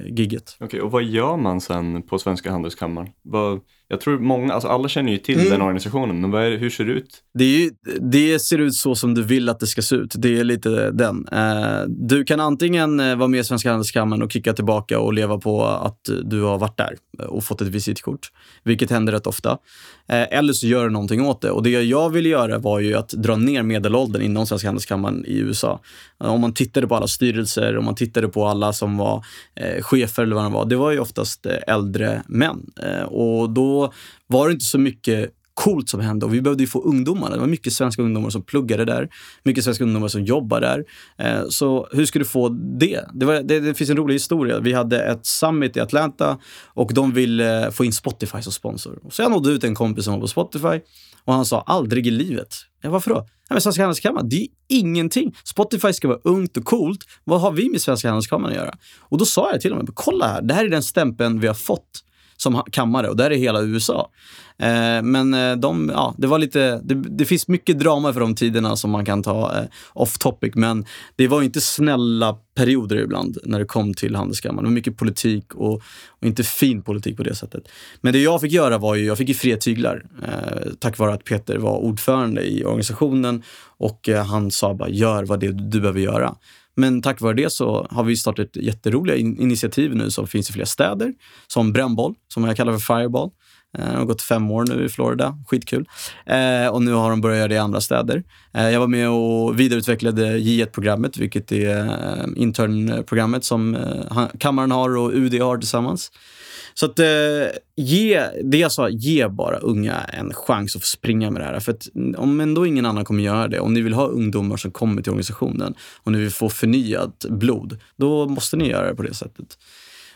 [SPEAKER 2] gigget.
[SPEAKER 3] Okej, okay, och vad gör man sen på Svenska Handelskammaren? Vad, jag tror många, alltså alla känner ju till mm. den organisationen, men är hur ser det ut?
[SPEAKER 2] Det, är, det ser ut så som du vill att det ska se ut. Det är lite den. Eh, du kan antingen eh, vara med i Svenska Handelskammaren och kicka tillbaka och leva på att du har varit där och fått ett visitkort, vilket händer rätt ofta. Eh, eller så gör du någonting åt det. Och det jag ville göra var ju att dra ner medelåldern inom Svenska Handelskammaren i USA. Om man tittade på alla styrelser, om man tittade på alla som var chefer eller vad det var, det var ju oftast äldre män. Och då var det inte så mycket coolt som hände och vi behövde ju få ungdomarna. Det var mycket svenska ungdomar som pluggade där, mycket svenska ungdomar som jobbar där. Eh, så hur ska du få det? Det, var, det? det, finns en rolig historia. Vi hade ett summit i Atlanta och de ville få in Spotify som sponsor. Så jag nådde ut en kompis som var på Spotify och han sa aldrig i livet. Ja, varför då? Nej, men Svenska Handelskammaren, det är ingenting. Spotify ska vara ungt och coolt. Vad har vi med Svenska Handelskammaren att göra? Och då sa jag till honom, kolla här, det här är den stämpeln vi har fått som kammare och där är hela USA. Eh, men eh, de, ja, det var lite, det, det, finns mycket drama för de tiderna som man kan ta eh, off topic, men det var inte snälla perioder ibland när det kom till Handelskammaren. Det var mycket politik och, och, inte fin politik på det sättet. Men det jag fick göra var ju, jag fick ju fria tyglar eh, tack vare att Peter var ordförande i organisationen och eh, han sa bara gör vad det du behöver göra. Men tack vare det så har vi startat jätteroliga in initiativ nu som finns i flera städer. Som Brännboll, som jag kallar för Fireball. Eh, de har gått fem år nu i Florida. Skitkul. Eh, och nu har de börjat göra det i andra städer. Eh, jag var med och vidareutvecklade J1-programmet, vilket är eh, internprogrammet som eh, kammaren har och UD har tillsammans. Så att, eh, ge, det jag sa, ge bara unga en chans att få springa med det här. För att om ändå ingen annan kommer göra det, om ni vill ha ungdomar som kommer till organisationen och ni vill få förnyat blod, då måste ni göra det på det sättet.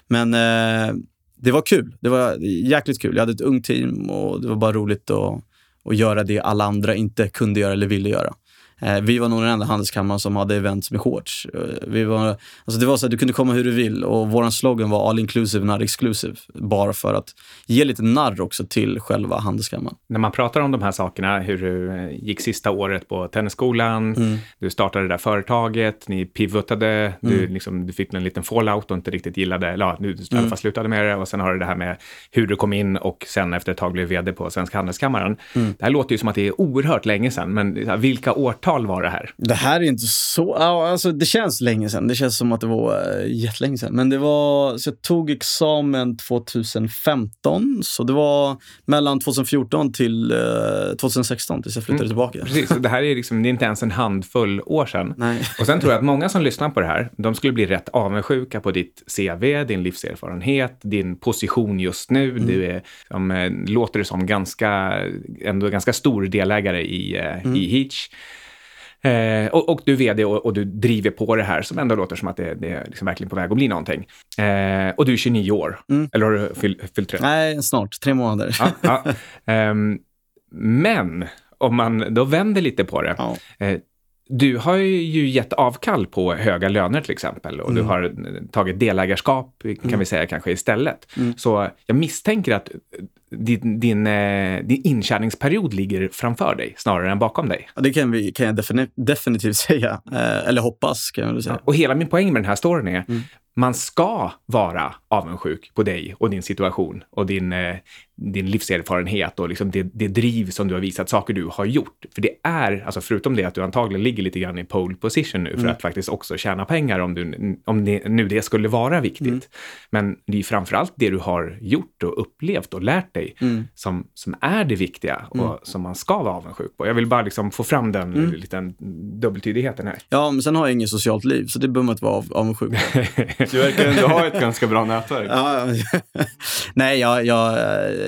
[SPEAKER 2] Men eh, det var kul. Det var jäkligt kul. Jag hade ett ungt team och det var bara roligt att, att göra det alla andra inte kunde göra eller ville göra. Eh, vi var nog den enda handelskammaren som hade events med shorts. Eh, vi var, alltså det var så att du kunde komma hur du vill och vår slogan var all inclusive, not exclusive. Bara för att ge lite narr också till själva handelskammaren.
[SPEAKER 1] När man pratar om de här sakerna, hur du eh, gick sista året på tennisskolan, mm. du startade det där företaget, ni pivotade, mm. du, liksom, du fick en liten fallout och inte riktigt gillade, eller ja, du i alla mm. fall slutade med det och sen har du det här med hur du kom in och sen efter ett tag blev vd på Svenska Handelskammaren. Mm. Det här låter ju som att det är oerhört länge sedan, men vilka årtal årtal var det här?
[SPEAKER 2] Det här är inte så... Alltså, det känns länge sedan. Det känns som att det var uh, jättelänge sedan. Men det var... Så jag tog examen 2015. Så det var mellan 2014 till uh, eh, 2016 tills jag flyttade mm. tillbaka.
[SPEAKER 1] Precis, så det här är, liksom, det är inte ens en handfull år sedan.
[SPEAKER 2] Nej.
[SPEAKER 1] Och sen tror jag att många som lyssnar på det här, de skulle bli rätt avundsjuka på ditt CV, din livserfarenhet, din position just nu. Mm. Du är, som, eh, låter det som, ganska, ändå ganska stor delägare i, mm. i Heach. Eh, och, och, du är vd och, och, du driver på det här som ändå låter som att det, det är liksom verkligen på väg att bli någonting. Eh, och du är 29 år, mm. eller har du fyllt, fyllt 30?
[SPEAKER 2] Nej, snart. Tre månader.
[SPEAKER 1] Ja. Eh, men om man då vänder lite på det. Ja. Eh, du har ju gett avkall på höga löner till exempel och mm. du har tagit delägarskap, kan mm. vi säga kanske istället. Mm. Så jag misstänker att din, din, eh, din inkärningsperiod ligger framför dig snarare än bakom dig.
[SPEAKER 2] Ja, det kan, vi, kan jag definitivt, definitivt säga. Eh, eller hoppas, kan jag säga. Ja,
[SPEAKER 1] och hela min poäng med den här storyn är, mm. man ska vara avundsjuk på dig och din situation och din, eh, din livserfarenhet och liksom det, det driv som du har visat, saker du har gjort. För det är, alltså förutom det att du antagligen ligger lite grann i pole position nu för mm. att faktiskt också tjäna pengar om, du, om det, nu det skulle vara viktigt. Mm. Men det är framför allt det du har gjort och upplevt och lärt dig mm. som, som är det viktiga och mm. som man ska vara avundsjuk på. Jag vill bara liksom få fram den mm. liten dubbeltydigheten här.
[SPEAKER 2] Ja, men sen har jag inget socialt liv, så det behöver man inte vara avundsjuk på.
[SPEAKER 3] du verkar ändå ha ett ganska bra nätverk.
[SPEAKER 2] Ja, nej, jag, jag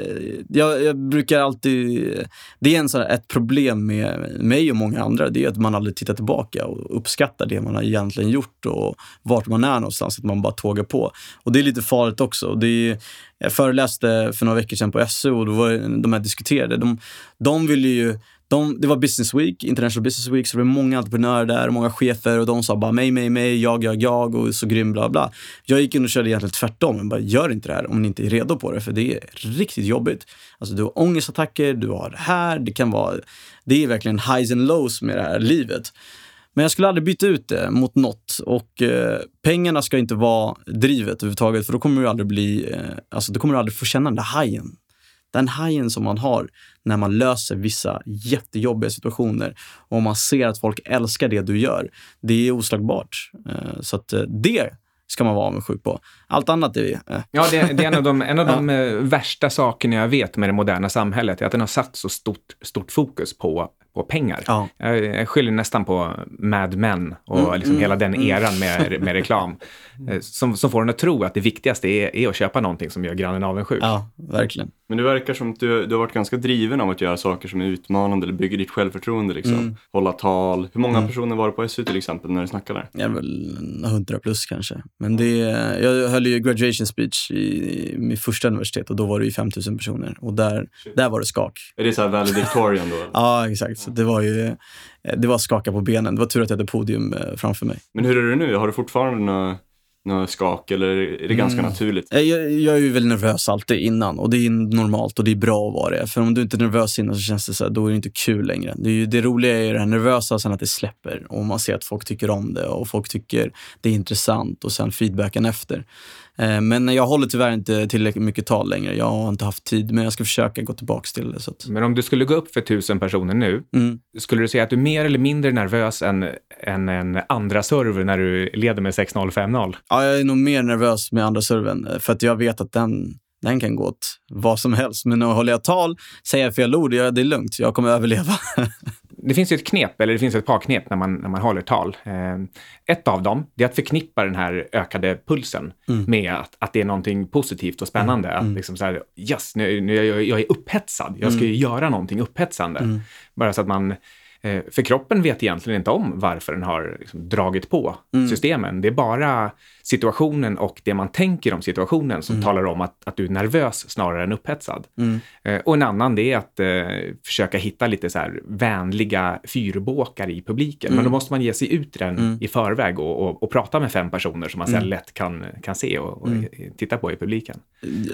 [SPEAKER 2] Eh, jag, jag, brukar alltid... Det är en sån, ett problem med mig och många andra. Det är att man aldrig tittar tillbaka och uppskattar det man har egentligen gjort och vart man är någonstans. Att man bara tågar på. Och det är lite farligt också. Det är, jag föreläste för några veckor sedan på SU och då var de här diskuterade. De, de ville ju de, det var Business Week, International Business Week, så det var många entreprenörer där, många chefer och de sa bara mig, mig, mig, jag, jag, jag och så grym, bla, bla. Jag gick in och körde egentligen tvärtom. Jag bara, gör inte det här om ni inte är redo på det, för det är riktigt jobbigt. Alltså, du har ångestattacker, du har det här, det kan vara... Det är verkligen highs and lows med det här livet. Men jag skulle aldrig byta ut det mot något. Och eh, pengarna ska inte vara drivet överhuvudtaget, för då kommer du aldrig bli... Eh, alltså, då kommer du aldrig få känna den där hajen den hajen som man har när man löser vissa jättejobbiga situationer och man ser att folk älskar det du gör, det är oslagbart. Eh, så att eh, det ska man vara avundsjuk på. Allt annat är...
[SPEAKER 1] Eh. Ja, det är, det är en av de, en av de ja. värsta sakerna jag vet med det moderna samhället, är att den har satt så stort, stort fokus på på pengar. Ja. Jag skyller nästan på Mad Men och mm, liksom mm, hela den mm. eran med, med reklam. Eh, som, som får en att tro att det viktigaste är, är att köpa någonting som gör grannen avundsjuk.
[SPEAKER 2] Ja, verkligen.
[SPEAKER 3] Men det verkar som att du, du har varit ganska driven av att göra saker som är utmanande eller bygger ditt självförtroende. Liksom. Mm. Hålla tal. Hur många mm. personer var det på SU till exempel när du snackade där?
[SPEAKER 2] Jag är väl 100 plus kanske. Men det, jag höll ju graduation speech i, i mitt första universitet och då var det ju 5000 personer. Och där, där var det skak.
[SPEAKER 3] Är det så här valedictorian då?
[SPEAKER 2] ja, exakt. Så det var ju det var skaka på benen. Det var tur att jag hade podium eh, framför mig.
[SPEAKER 3] Men hur är det nu? Har du fortfarande några några skak eller är det ganska mm. naturligt?
[SPEAKER 2] Eh, jag, jag, är ju väldigt nervös alltid innan och det är normalt och det är bra att vara det. För om du inte är nervös innan så känns det så här, då är det inte kul längre. Det, är ju, det roliga är ju det här nervösa sen att det släpper och man ser att folk tycker om det och folk tycker det är intressant och sen feedbacken efter. Eh, men jag håller tyvärr inte tillräckligt mycket tal längre. Jag har inte haft tid, men jag ska försöka gå tillbaka till det. Så att...
[SPEAKER 1] Men om du skulle gå upp för tusen personer nu, mm. skulle du säga att du är mer eller mindre nervös än, än en andra server när du leder med 6-0, 5-0?
[SPEAKER 2] Ja, jag är nog mer nervös med andra servern, för att jag vet att den den kan gå åt vad som helst. Men att håller jag tal, säger fel ord, ja, det är lugnt. Jag kommer överleva.
[SPEAKER 1] det finns ju ett knep, eller det finns ett par knep när man, när man håller tal. Eh, ett av dem, är att förknippa den här ökade pulsen mm. med att, att det är någonting positivt och spännande. Mm. Att liksom så här, yes, nu, nu, jag, jag är upphetsad, jag ska ju mm. göra någonting upphetsande. Mm. Bara så att man Eh, för kroppen vet egentligen inte om varför den har liksom dragit på mm. systemen. Det är bara situationen och det man tänker om situationen som mm. talar om att, att du är nervös snarare än upphetsad. Mm. Eh, och en annan det är att eh, försöka hitta lite så här vänliga fyrbåkar i publiken. Men då mm. måste man ge sig ut den mm. i förväg och, och, och, prata med fem personer som man sen mm. lätt kan, kan se och, och titta på i publiken.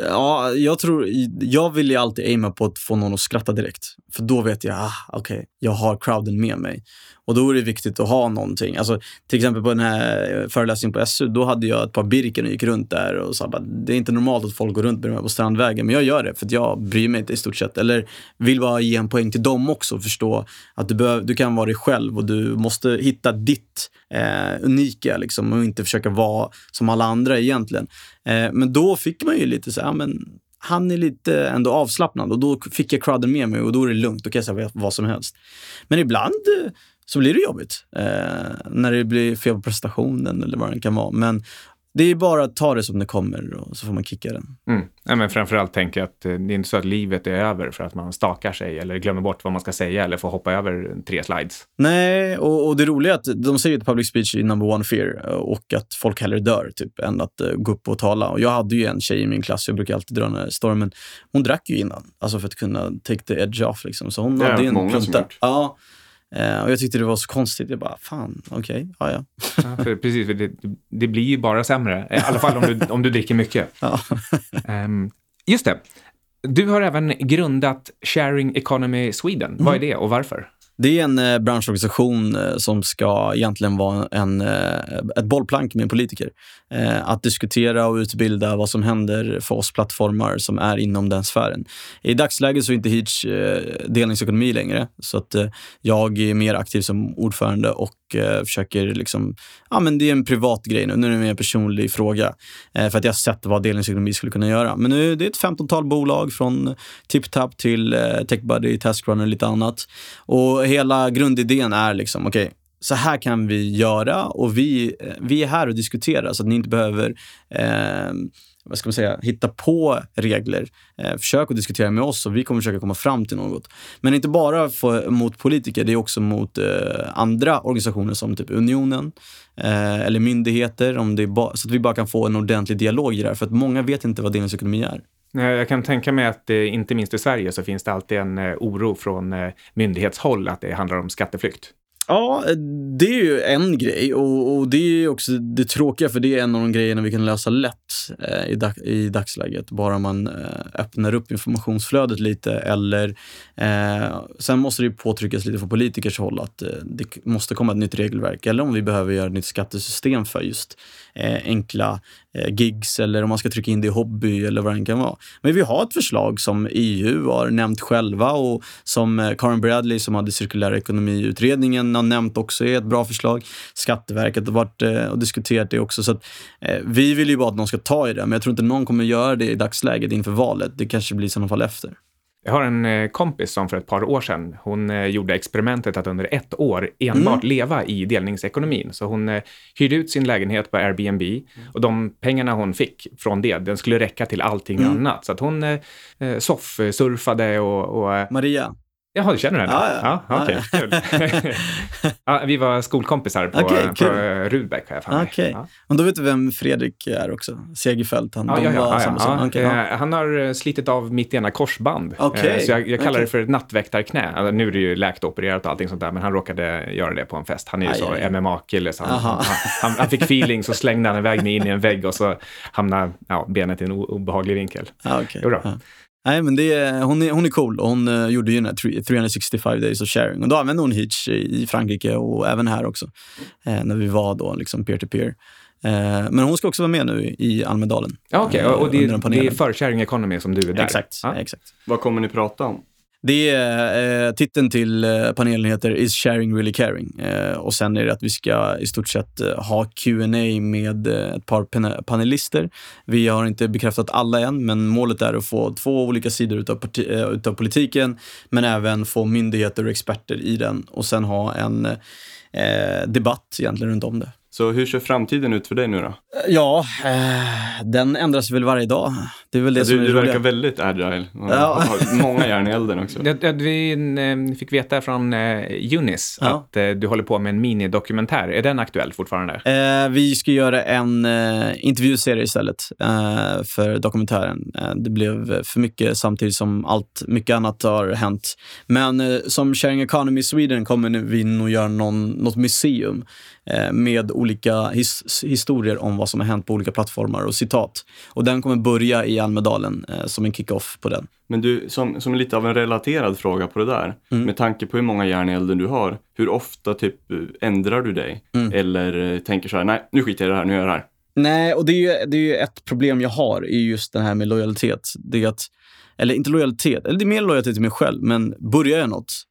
[SPEAKER 2] Ja, jag tror, jag vill ju alltid aima på att få någon att skratta direkt. För då vet jag, ah, okej, okay, jag har crowden med mig. Och då är det viktigt att ha någonting. Alltså, till exempel på den här föreläsningen på SU, då hade jag ett par Birken och gick runt där och sa att det är inte normalt att folk går runt med dem på Strandvägen, men jag gör det för att jag bryr mig inte i stort sett. Eller vill bara ge en poäng till dem också och förstå att du, behöv, du kan vara dig själv och du måste hitta ditt eh, unika liksom, och inte försöka vara som alla andra egentligen. Eh, men då fick man ju lite så här, men han är lite ändå avslappnad och då fick jag crowden med mig och då är det lugnt. Då kan jag säga vad som helst. Men ibland eh, så blir det jobbigt eh, när det blir fel på prestationen eller vad det kan vara. Men det är bara att ta det som det kommer och så får man kicka den.
[SPEAKER 1] Mm. Ja, men framförallt tänker jag att eh, det är inte så att livet är över för att man stakar sig eller glömmer bort vad man ska säga eller får hoppa över tre slides.
[SPEAKER 2] Nej, och, och det roliga är att de säger att public speech är number one fear eh, och att folk hellre dör typ än att uh, gå upp och tala. Och jag hade ju en tjej i min klass, jag brukar alltid dra den här stormen. Hon drack ju innan, alltså för att kunna take the edge off. Liksom. Så hon
[SPEAKER 3] det
[SPEAKER 2] hade en
[SPEAKER 3] många plunta. som gjort.
[SPEAKER 2] Ja, Uh, och jag tyckte det var så konstigt. Jag bara, fan, okej, okay, ja ja.
[SPEAKER 1] ja för precis, för det, det, blir ju bara sämre. I alla fall om du, om du dricker mycket. Ja. um, just det. Du har även grundat Sharing Economy Sweden. Mm. Vad är det och varför?
[SPEAKER 2] Det är en eh, branschorganisation eh, som ska egentligen vara en, eh, ett bollplank med politiker. Eh, att diskutera och utbilda vad som händer för oss plattformar som är inom den sfären. I dagsläget så är inte Hitch eh, delningsekonomi längre, så att eh, jag är mer aktiv som ordförande och eh, försöker liksom, ja men det är en privat grej nu, nu är det mer en personlig fråga. Eh, för att jag har sett vad delningsekonomi skulle kunna göra. Men nu det är ett femtontal bolag från TipTap till eh, TechBuddy, TaskRunner och lite annat. Och hela grundidén är liksom, okej, okay, så här kan vi göra och vi, eh, vi är här och diskuterar så att ni inte behöver eh, vad ska man säga, hitta på regler. Eh, försök att diskutera med oss och vi kommer försöka komma fram till något. Men inte bara för, mot politiker, det är också mot eh, andra organisationer som typ Unionen eh, eller myndigheter, om det är så att vi bara kan få en ordentlig dialog i det här. För att många vet inte vad delningsekonomi är.
[SPEAKER 1] Jag kan tänka mig att eh, inte minst i Sverige så finns det alltid en eh, oro från eh, myndighetshåll att det handlar om skatteflykt.
[SPEAKER 2] Ja, det är ju en grej och, och, det är också det tråkiga för det är en av de grejerna vi kan lösa lätt eh, i, dag, i dagsläget. Bara man eh, öppnar upp informationsflödet lite eller eh, sen måste det påtryckas lite från politikers håll att eh, det måste komma ett nytt regelverk eller om vi behöver göra ett nytt skattesystem för just eh, enkla Eh, gigs eller om man ska trycka in det i hobby eller vad det kan vara. Men vi har ett förslag som EU har nämnt själva och som eh, Karen Bradley som hade cirkulära ekonomiutredningen har nämnt också är ett bra förslag. Skatteverket har varit eh, och diskuterat det också. Så att, eh, vi vill ju bara att någon ska ta i det, men jag tror inte någon kommer göra det i dagsläget inför valet. Det kanske blir i sådana fall efter.
[SPEAKER 1] Jag har en eh, kompis som för ett par år sedan, hon eh, gjorde experimentet att under ett år enbart mm. leva i delningsekonomin. Så hon eh, hyrde ut sin lägenhet på Airbnb mm. och de pengarna hon fick från det, den skulle räcka till allting mm. annat. Så att hon soffsurfade och, och...
[SPEAKER 2] Maria?
[SPEAKER 1] Jaha, du känner henne?
[SPEAKER 2] Ja, ja.
[SPEAKER 1] ja okay. ja, vi var skolkompisar på, okay, på Rudbeck, har jag för
[SPEAKER 2] okay. ja. Men då vet du vem Fredrik är också? Segerfeldt. Han, ja, ja, ja, ja,
[SPEAKER 1] okay, ja. Han har slitit av mitt ena korsband. Okay. Så jag, jag kallar det för ett nattväktarknä. Alltså, nu är det ju läkt och opererat och allting sånt där, men han råkade göra det på en fest. Han är ju aj, så MMA-kille, så han, han, han, han, fick feeling, så slängde han iväg mig in i en vägg och så hamnade benet i en obehaglig vinkel.
[SPEAKER 2] Ah, okay. Jo då. Nej, men det är, hon, är, hon är cool och hon uh, gjorde ju den här 365 days of sharing. Och då använde hon Hitch i Frankrike och även här också. Eh, när vi var då liksom peer-to-peer. Eh, men hon ska också vara med nu i Almedalen.
[SPEAKER 1] Ja, Okej, okay. och det, det är för Sharing Economy som du är där?
[SPEAKER 2] Exakt. Ja. exakt.
[SPEAKER 3] Vad kommer ni prata om?
[SPEAKER 2] Det är, eh, titeln till eh, panelen heter Is sharing really caring? Eh, och sen är det att vi ska i stort sett eh, ha Q&A med eh, ett par panelister. Vi har inte bekräftat alla än, men målet är att få två olika sidor utav, parti- utav politiken, men även få myndigheter och experter i den och sen ha en eh, debatt egentligen runt om det.
[SPEAKER 3] Så hur ser framtiden ut för dig nu då?
[SPEAKER 2] Ja, eh, den ändras väl varje dag. Det är väl det som
[SPEAKER 3] du,
[SPEAKER 2] är
[SPEAKER 3] du verkar väldigt agile.
[SPEAKER 2] Ja.
[SPEAKER 3] har många järn i elden också.
[SPEAKER 1] Det, det, vi eh, fick veta från eh, Eunice
[SPEAKER 2] Ja.
[SPEAKER 1] att eh, du håller på med en minidokumentär. Är den aktuell fortfarande?
[SPEAKER 2] Eh, vi ska göra en eh, intervjuserie istället eh, för dokumentären. Eh, det blev för mycket samtidigt som allt mycket annat har hänt. Men eh, som Sharing Economy Sweden kommer nu vi nog göra någon, något museum eh, med olika his, historier om vad som har hänt på olika plattformar och citat. Och den kommer börja i Almedalen eh, som en kick-off på den.
[SPEAKER 3] Men du, som, som lite av en relaterad fråga på det där.
[SPEAKER 2] Mm.
[SPEAKER 3] Med tanke på hur många järn i elden du har, hur ofta typ ändrar du dig?
[SPEAKER 2] Mm.
[SPEAKER 3] Eller eh, tänker så här, nej, nu skiter jag i det här, nu gör jag det här.
[SPEAKER 2] Nej, och det är, ju, det är ju ett problem jag har, är just det här med lojalitet. Det är att, eller inte lojalitet, eller det är mer lojalitet till mig själv, men börjar jag något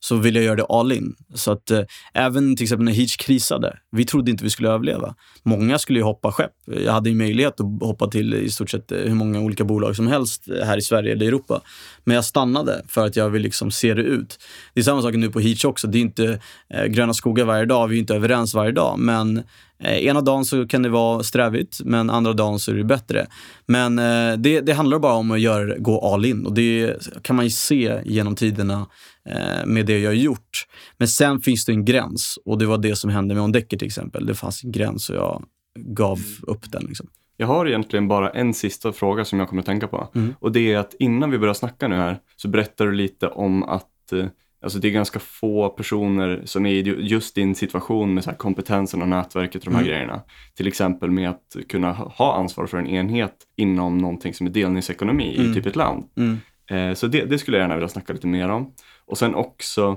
[SPEAKER 2] så vill jag göra det all in. Så att eh, även till exempel när Heach krisade, vi trodde inte vi skulle överleva. Många skulle ju hoppa skepp. Jag hade ju möjlighet att hoppa till i stort sett eh, hur många olika bolag som helst eh, här i Sverige eller Europa. Men jag stannade för att jag vill liksom se det ut. Det är samma sak nu på Heach också. Det är inte eh, gröna skogar varje dag, vi är inte överens varje dag. Men ena dagen så kan det vara strävigt, men andra dagen så är det bättre. Men eh, det, det handlar bara om att göra, gå all in och det kan man ju se genom tiderna eh, med det jag har gjort. Men sen finns det en gräns och det var det som hände med Ondecker till exempel. Det fanns en gräns och jag gav upp den. Liksom.
[SPEAKER 3] Jag har egentligen bara en sista fråga som jag kommer att tänka på.
[SPEAKER 2] Mm.
[SPEAKER 3] Och det är att innan vi börjar snacka nu här så berättar du lite om att eh, Alltså det är ganska få personer som är i just din situation med så här kompetensen och nätverket och de här
[SPEAKER 2] Mm.
[SPEAKER 3] grejerna. Till exempel med att kunna ha ha ansvar för en enhet inom någonting som är delningsekonomi
[SPEAKER 2] Mm.
[SPEAKER 3] i typ ett land.
[SPEAKER 2] Mm.
[SPEAKER 3] Eh, Så det, det skulle jag gärna vilja snacka lite mer om. Och sen också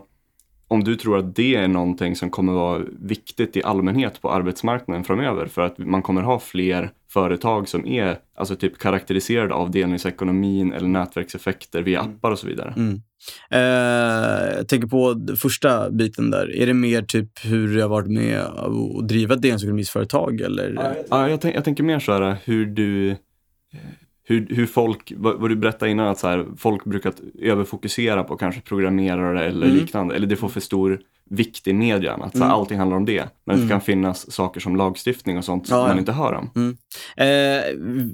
[SPEAKER 3] om du tror att det är någonting som kommer vara viktigt i allmänhet på arbetsmarknaden framöver för att man kommer ha fler företag som är alltså typ karaktäriserade av delningsekonomin eller nätverkseffekter via appar och så vidare.
[SPEAKER 2] Mm. Eh, jag tänker på första biten där. Är det mer typ hur jag varit med och driva ett delningsekonomisföretag eller?
[SPEAKER 3] Ja, jag, tänk, jag tänker mer så här hur du hur, hur folk, vad, vad du berättade innan, att så här, folk brukar överfokusera på kanske programmerare eller
[SPEAKER 2] Mm.
[SPEAKER 3] liknande, eller det får för stor vikt i median, att
[SPEAKER 2] Mm.
[SPEAKER 3] allting handlar om det. Men
[SPEAKER 2] Mm.
[SPEAKER 3] det kan finnas saker som lagstiftning och sånt som
[SPEAKER 2] Ja,
[SPEAKER 3] man inte hör om.
[SPEAKER 2] Mm. Eh,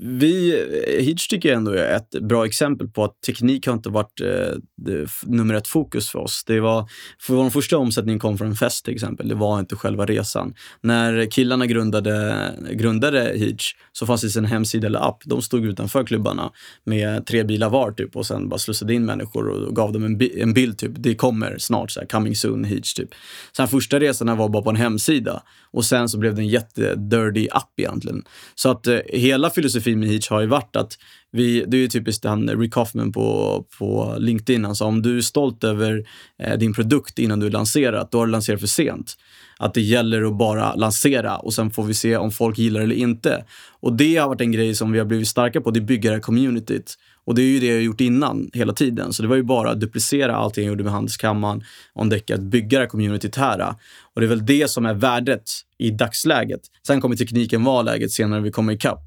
[SPEAKER 2] vi, Hitch tycker jag ändå är ett bra exempel på att teknik har inte varit eh, det, nummer ett fokus för oss. Det var, för vår första omsättning kom från en fest till exempel. Det var inte själva resan. När killarna grundade, grundade Hitch så fanns det en hemsida eller app. De stod utanför klubbarna med tre bilar var typ och sen bara slussade in människor och gav dem en, bi- en bild typ. Det kommer snart, så här, coming soon Hitch typ. Sen första resorna var bara på en hemsida och sen så blev det en jättedirty app egentligen. Så att eh, hela filosofin med Hitch har ju varit att vi, det är ju typiskt han Rick Hoffman på, på LinkedIn. Han sa om du är stolt över eh, din produkt innan du lanserat, då har du lanserat för sent. Att det gäller att bara lansera och sen får vi se om folk gillar det eller inte. Och det har varit en grej som vi har blivit starka på, det är bygga det här communityt. Och det är ju det jag har gjort innan hela tiden. Så det var ju bara att duplicera allting jag gjorde med Handelskammaren, Ondecca, att bygga det här communityt här. Och det är väl det som är värdet i dagsläget. Sen kommer tekniken vara läget senare när vi kommer ikapp.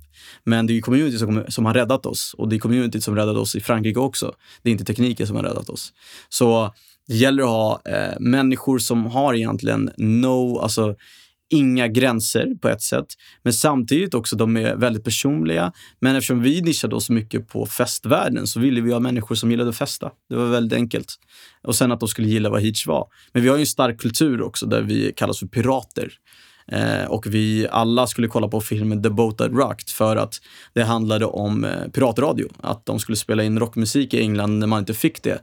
[SPEAKER 2] Men det är ju communityt som, som har räddat oss och det är communityt som räddade oss i Frankrike också. Det är inte tekniken som har räddat oss. Så det gäller att ha eh, människor som har egentligen no, alltså inga gränser på ett sätt. Men samtidigt också, de är väldigt personliga. Men eftersom vi nischade oss mycket på festvärlden så ville vi ha människor som gillade att festa. Det var väldigt enkelt. Och sen att de skulle gilla vad Hitch var. Men vi har ju en stark kultur också där vi kallas för pirater. Eh, och vi alla skulle kolla på filmen The Boat That Rocked för att det handlade om eh, piratradio. Att de skulle spela in rockmusik i England när man inte fick det.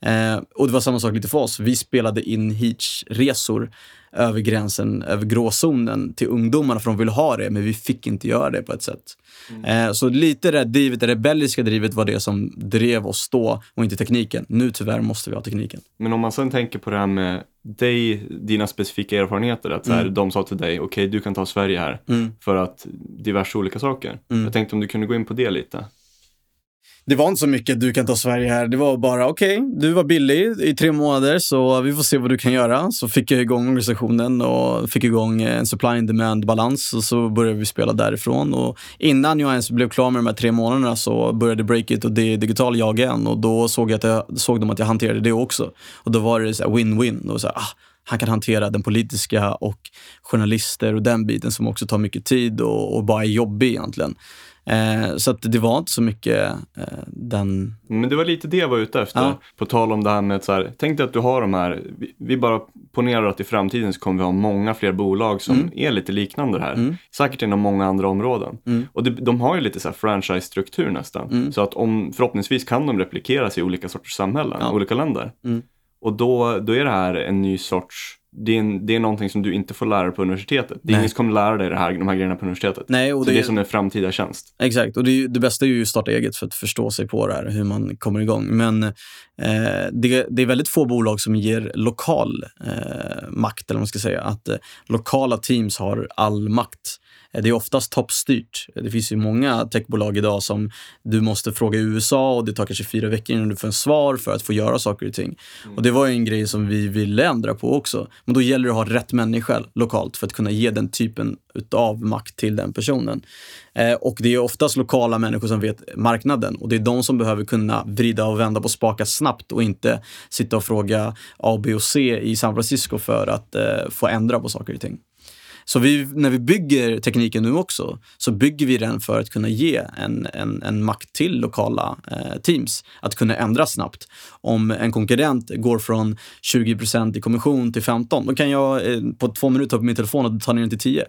[SPEAKER 2] Eh, och det var samma sak lite för oss. Vi spelade in Hitch-resor över gränsen, över gråzonen till ungdomarna för de ville ha det, men vi fick inte göra det på ett sätt. Eh, så lite det drivet, det rebelliska drivet var det som drev oss då och inte tekniken. Nu tyvärr måste vi ha tekniken.
[SPEAKER 3] Men om man sen tänker på det här med dig, dina specifika erfarenheter, att så här,
[SPEAKER 2] Mm.
[SPEAKER 3] de sa till dig, okej du kan ta Sverige här
[SPEAKER 2] Mm.
[SPEAKER 3] för att diverse olika saker.
[SPEAKER 2] Mm.
[SPEAKER 3] Jag tänkte om du kunde gå in på det lite.
[SPEAKER 2] Det var inte så mycket du kan ta Sverige här. Det var bara okej, okay, du var billig i tre månader så vi får se vad du kan göra. Så fick jag igång organisationen och fick igång en supply and demand balans och så började vi spela därifrån. Och innan jag ens blev klar med de här tre månaderna så började Breakit och det Digital jag igen och då såg, jag att jag, såg de att jag hanterade det också. Och då var det win-win. ah, han kan hantera den politiska och journalister och den biten som också tar mycket tid och, och bara är jobbig egentligen. Eh, så att det var inte så mycket eh, den...
[SPEAKER 3] Men det var lite det jag var ute efter. Ja. På tal om det här med så här, tänk dig att du har de här, vi, vi, bara ponerar att i framtiden så kommer vi ha många fler bolag som mm. är lite liknande här. Mm. Säkert inom många andra områden. Mm. Och det, de har ju lite så här franchise-struktur nästan. Mm. Så att om, förhoppningsvis kan de replikeras i olika sorters samhällen, ja. olika länder. Mm. Och då, då är det här en ny sorts det är, en, det är någonting som du inte får lära dig på universitetet. Det är ingen som kommer lära dig det här, de här grejerna på universitetet. Nej, och det, det är som en framtida tjänst.
[SPEAKER 2] Exakt, och det, det bästa är ju att starta eget för att förstå sig på det här, hur man kommer igång. Men eh, det, det, är väldigt få bolag som ger lokal eh, makt, eller vad man ska säga. Att eh, lokala teams har all makt. Det är oftast toppstyrt. Det finns ju många techbolag idag som du måste fråga i USA och det tar kanske fyra veckor innan du får en svar för att få göra saker och ting. Mm. Och det var en grej som vi ville ändra på också. Men då gäller det att ha rätt människa lokalt för att kunna ge den typen av makt till den personen. Eh, och det är oftast lokala människor som vet marknaden och det är de som behöver kunna vrida och vända på spakar snabbt och inte sitta och fråga A, B och C i San Francisco för att eh, få ändra på saker och ting. Så vi, när vi bygger tekniken nu också så bygger vi den för att kunna ge en, en, en makt till lokala eh, teams att kunna ändra snabbt. Om en konkurrent går från 20% i kommission till 15, då kan jag eh, på två minuter ta på min telefon och ta ner den till 10.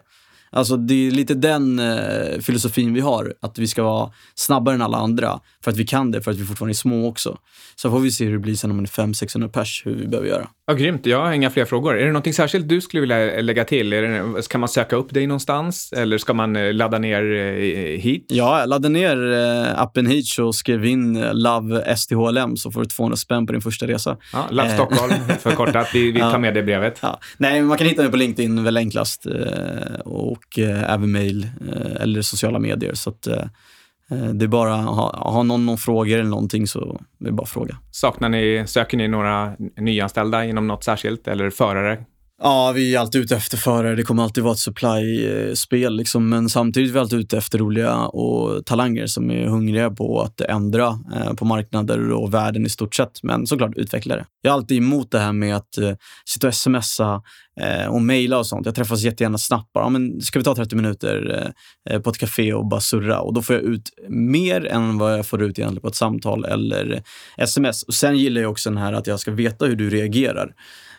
[SPEAKER 2] Alltså det är lite den eh, filosofin vi har, att vi ska vara snabbare än alla andra för att vi kan det, för att vi fortfarande är små också. Så får vi se hur det blir sen om en 500-600 pers, hur vi behöver göra.
[SPEAKER 1] Ja, grymt. Jag har inga fler frågor. Är det något särskilt du skulle vilja lägga till? Är det, kan man söka upp dig någonstans eller ska man eh, ladda ner eh, hit?
[SPEAKER 2] Ja, jag laddade ner eh, appen hit och skrev in Love STHLM så får du 200 spänn på din första resa.
[SPEAKER 1] Ja, Love Stockholm förkortat. Vi, vi tar med det brevet.
[SPEAKER 2] Ja. Nej, man kan hitta mig på LinkedIn väl enklast och och eh, även mail eh, eller sociala medier. Så att, eh, eh, det är bara, ha, har någon, någon frågor eller någonting så det är det bara fråga.
[SPEAKER 1] Saknar ni, söker ni några nyanställda inom något särskilt eller förare?
[SPEAKER 2] Ja, vi är alltid ute efter förare. Det kommer alltid vara ett supply-spel. Liksom. Men samtidigt är vi alltid ute efter roliga och talanger som är hungriga på att ändra eh, på marknader och världen i stort sett. Men såklart utvecklare. Jag är alltid emot det här med att eh, sitta och smsa eh, och mejla och sånt. Jag träffas jättegärna snabbt. Bara, ja, men ska vi ta 30 minuter eh, på ett café och bara surra? Och då får jag ut mer än vad jag får ut egentligen på ett samtal eller eh, sms. Och Sen gillar jag också den här att jag ska veta hur du reagerar.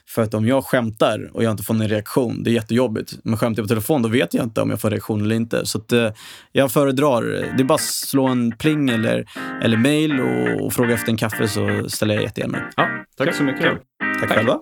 [SPEAKER 2] För att om jag skämtar och jag inte får någon reaktion, det är jättejobbigt. Men skämtar jag på telefon, då vet jag inte om jag får reaktion eller inte. Så att, eh, jag föredrar, det är bara att slå en pling eller, eller mail och, och fråga efter en kaffe så ställer jag jättegärna upp.
[SPEAKER 3] Ja, tack så mycket.
[SPEAKER 2] Tack, tack själva.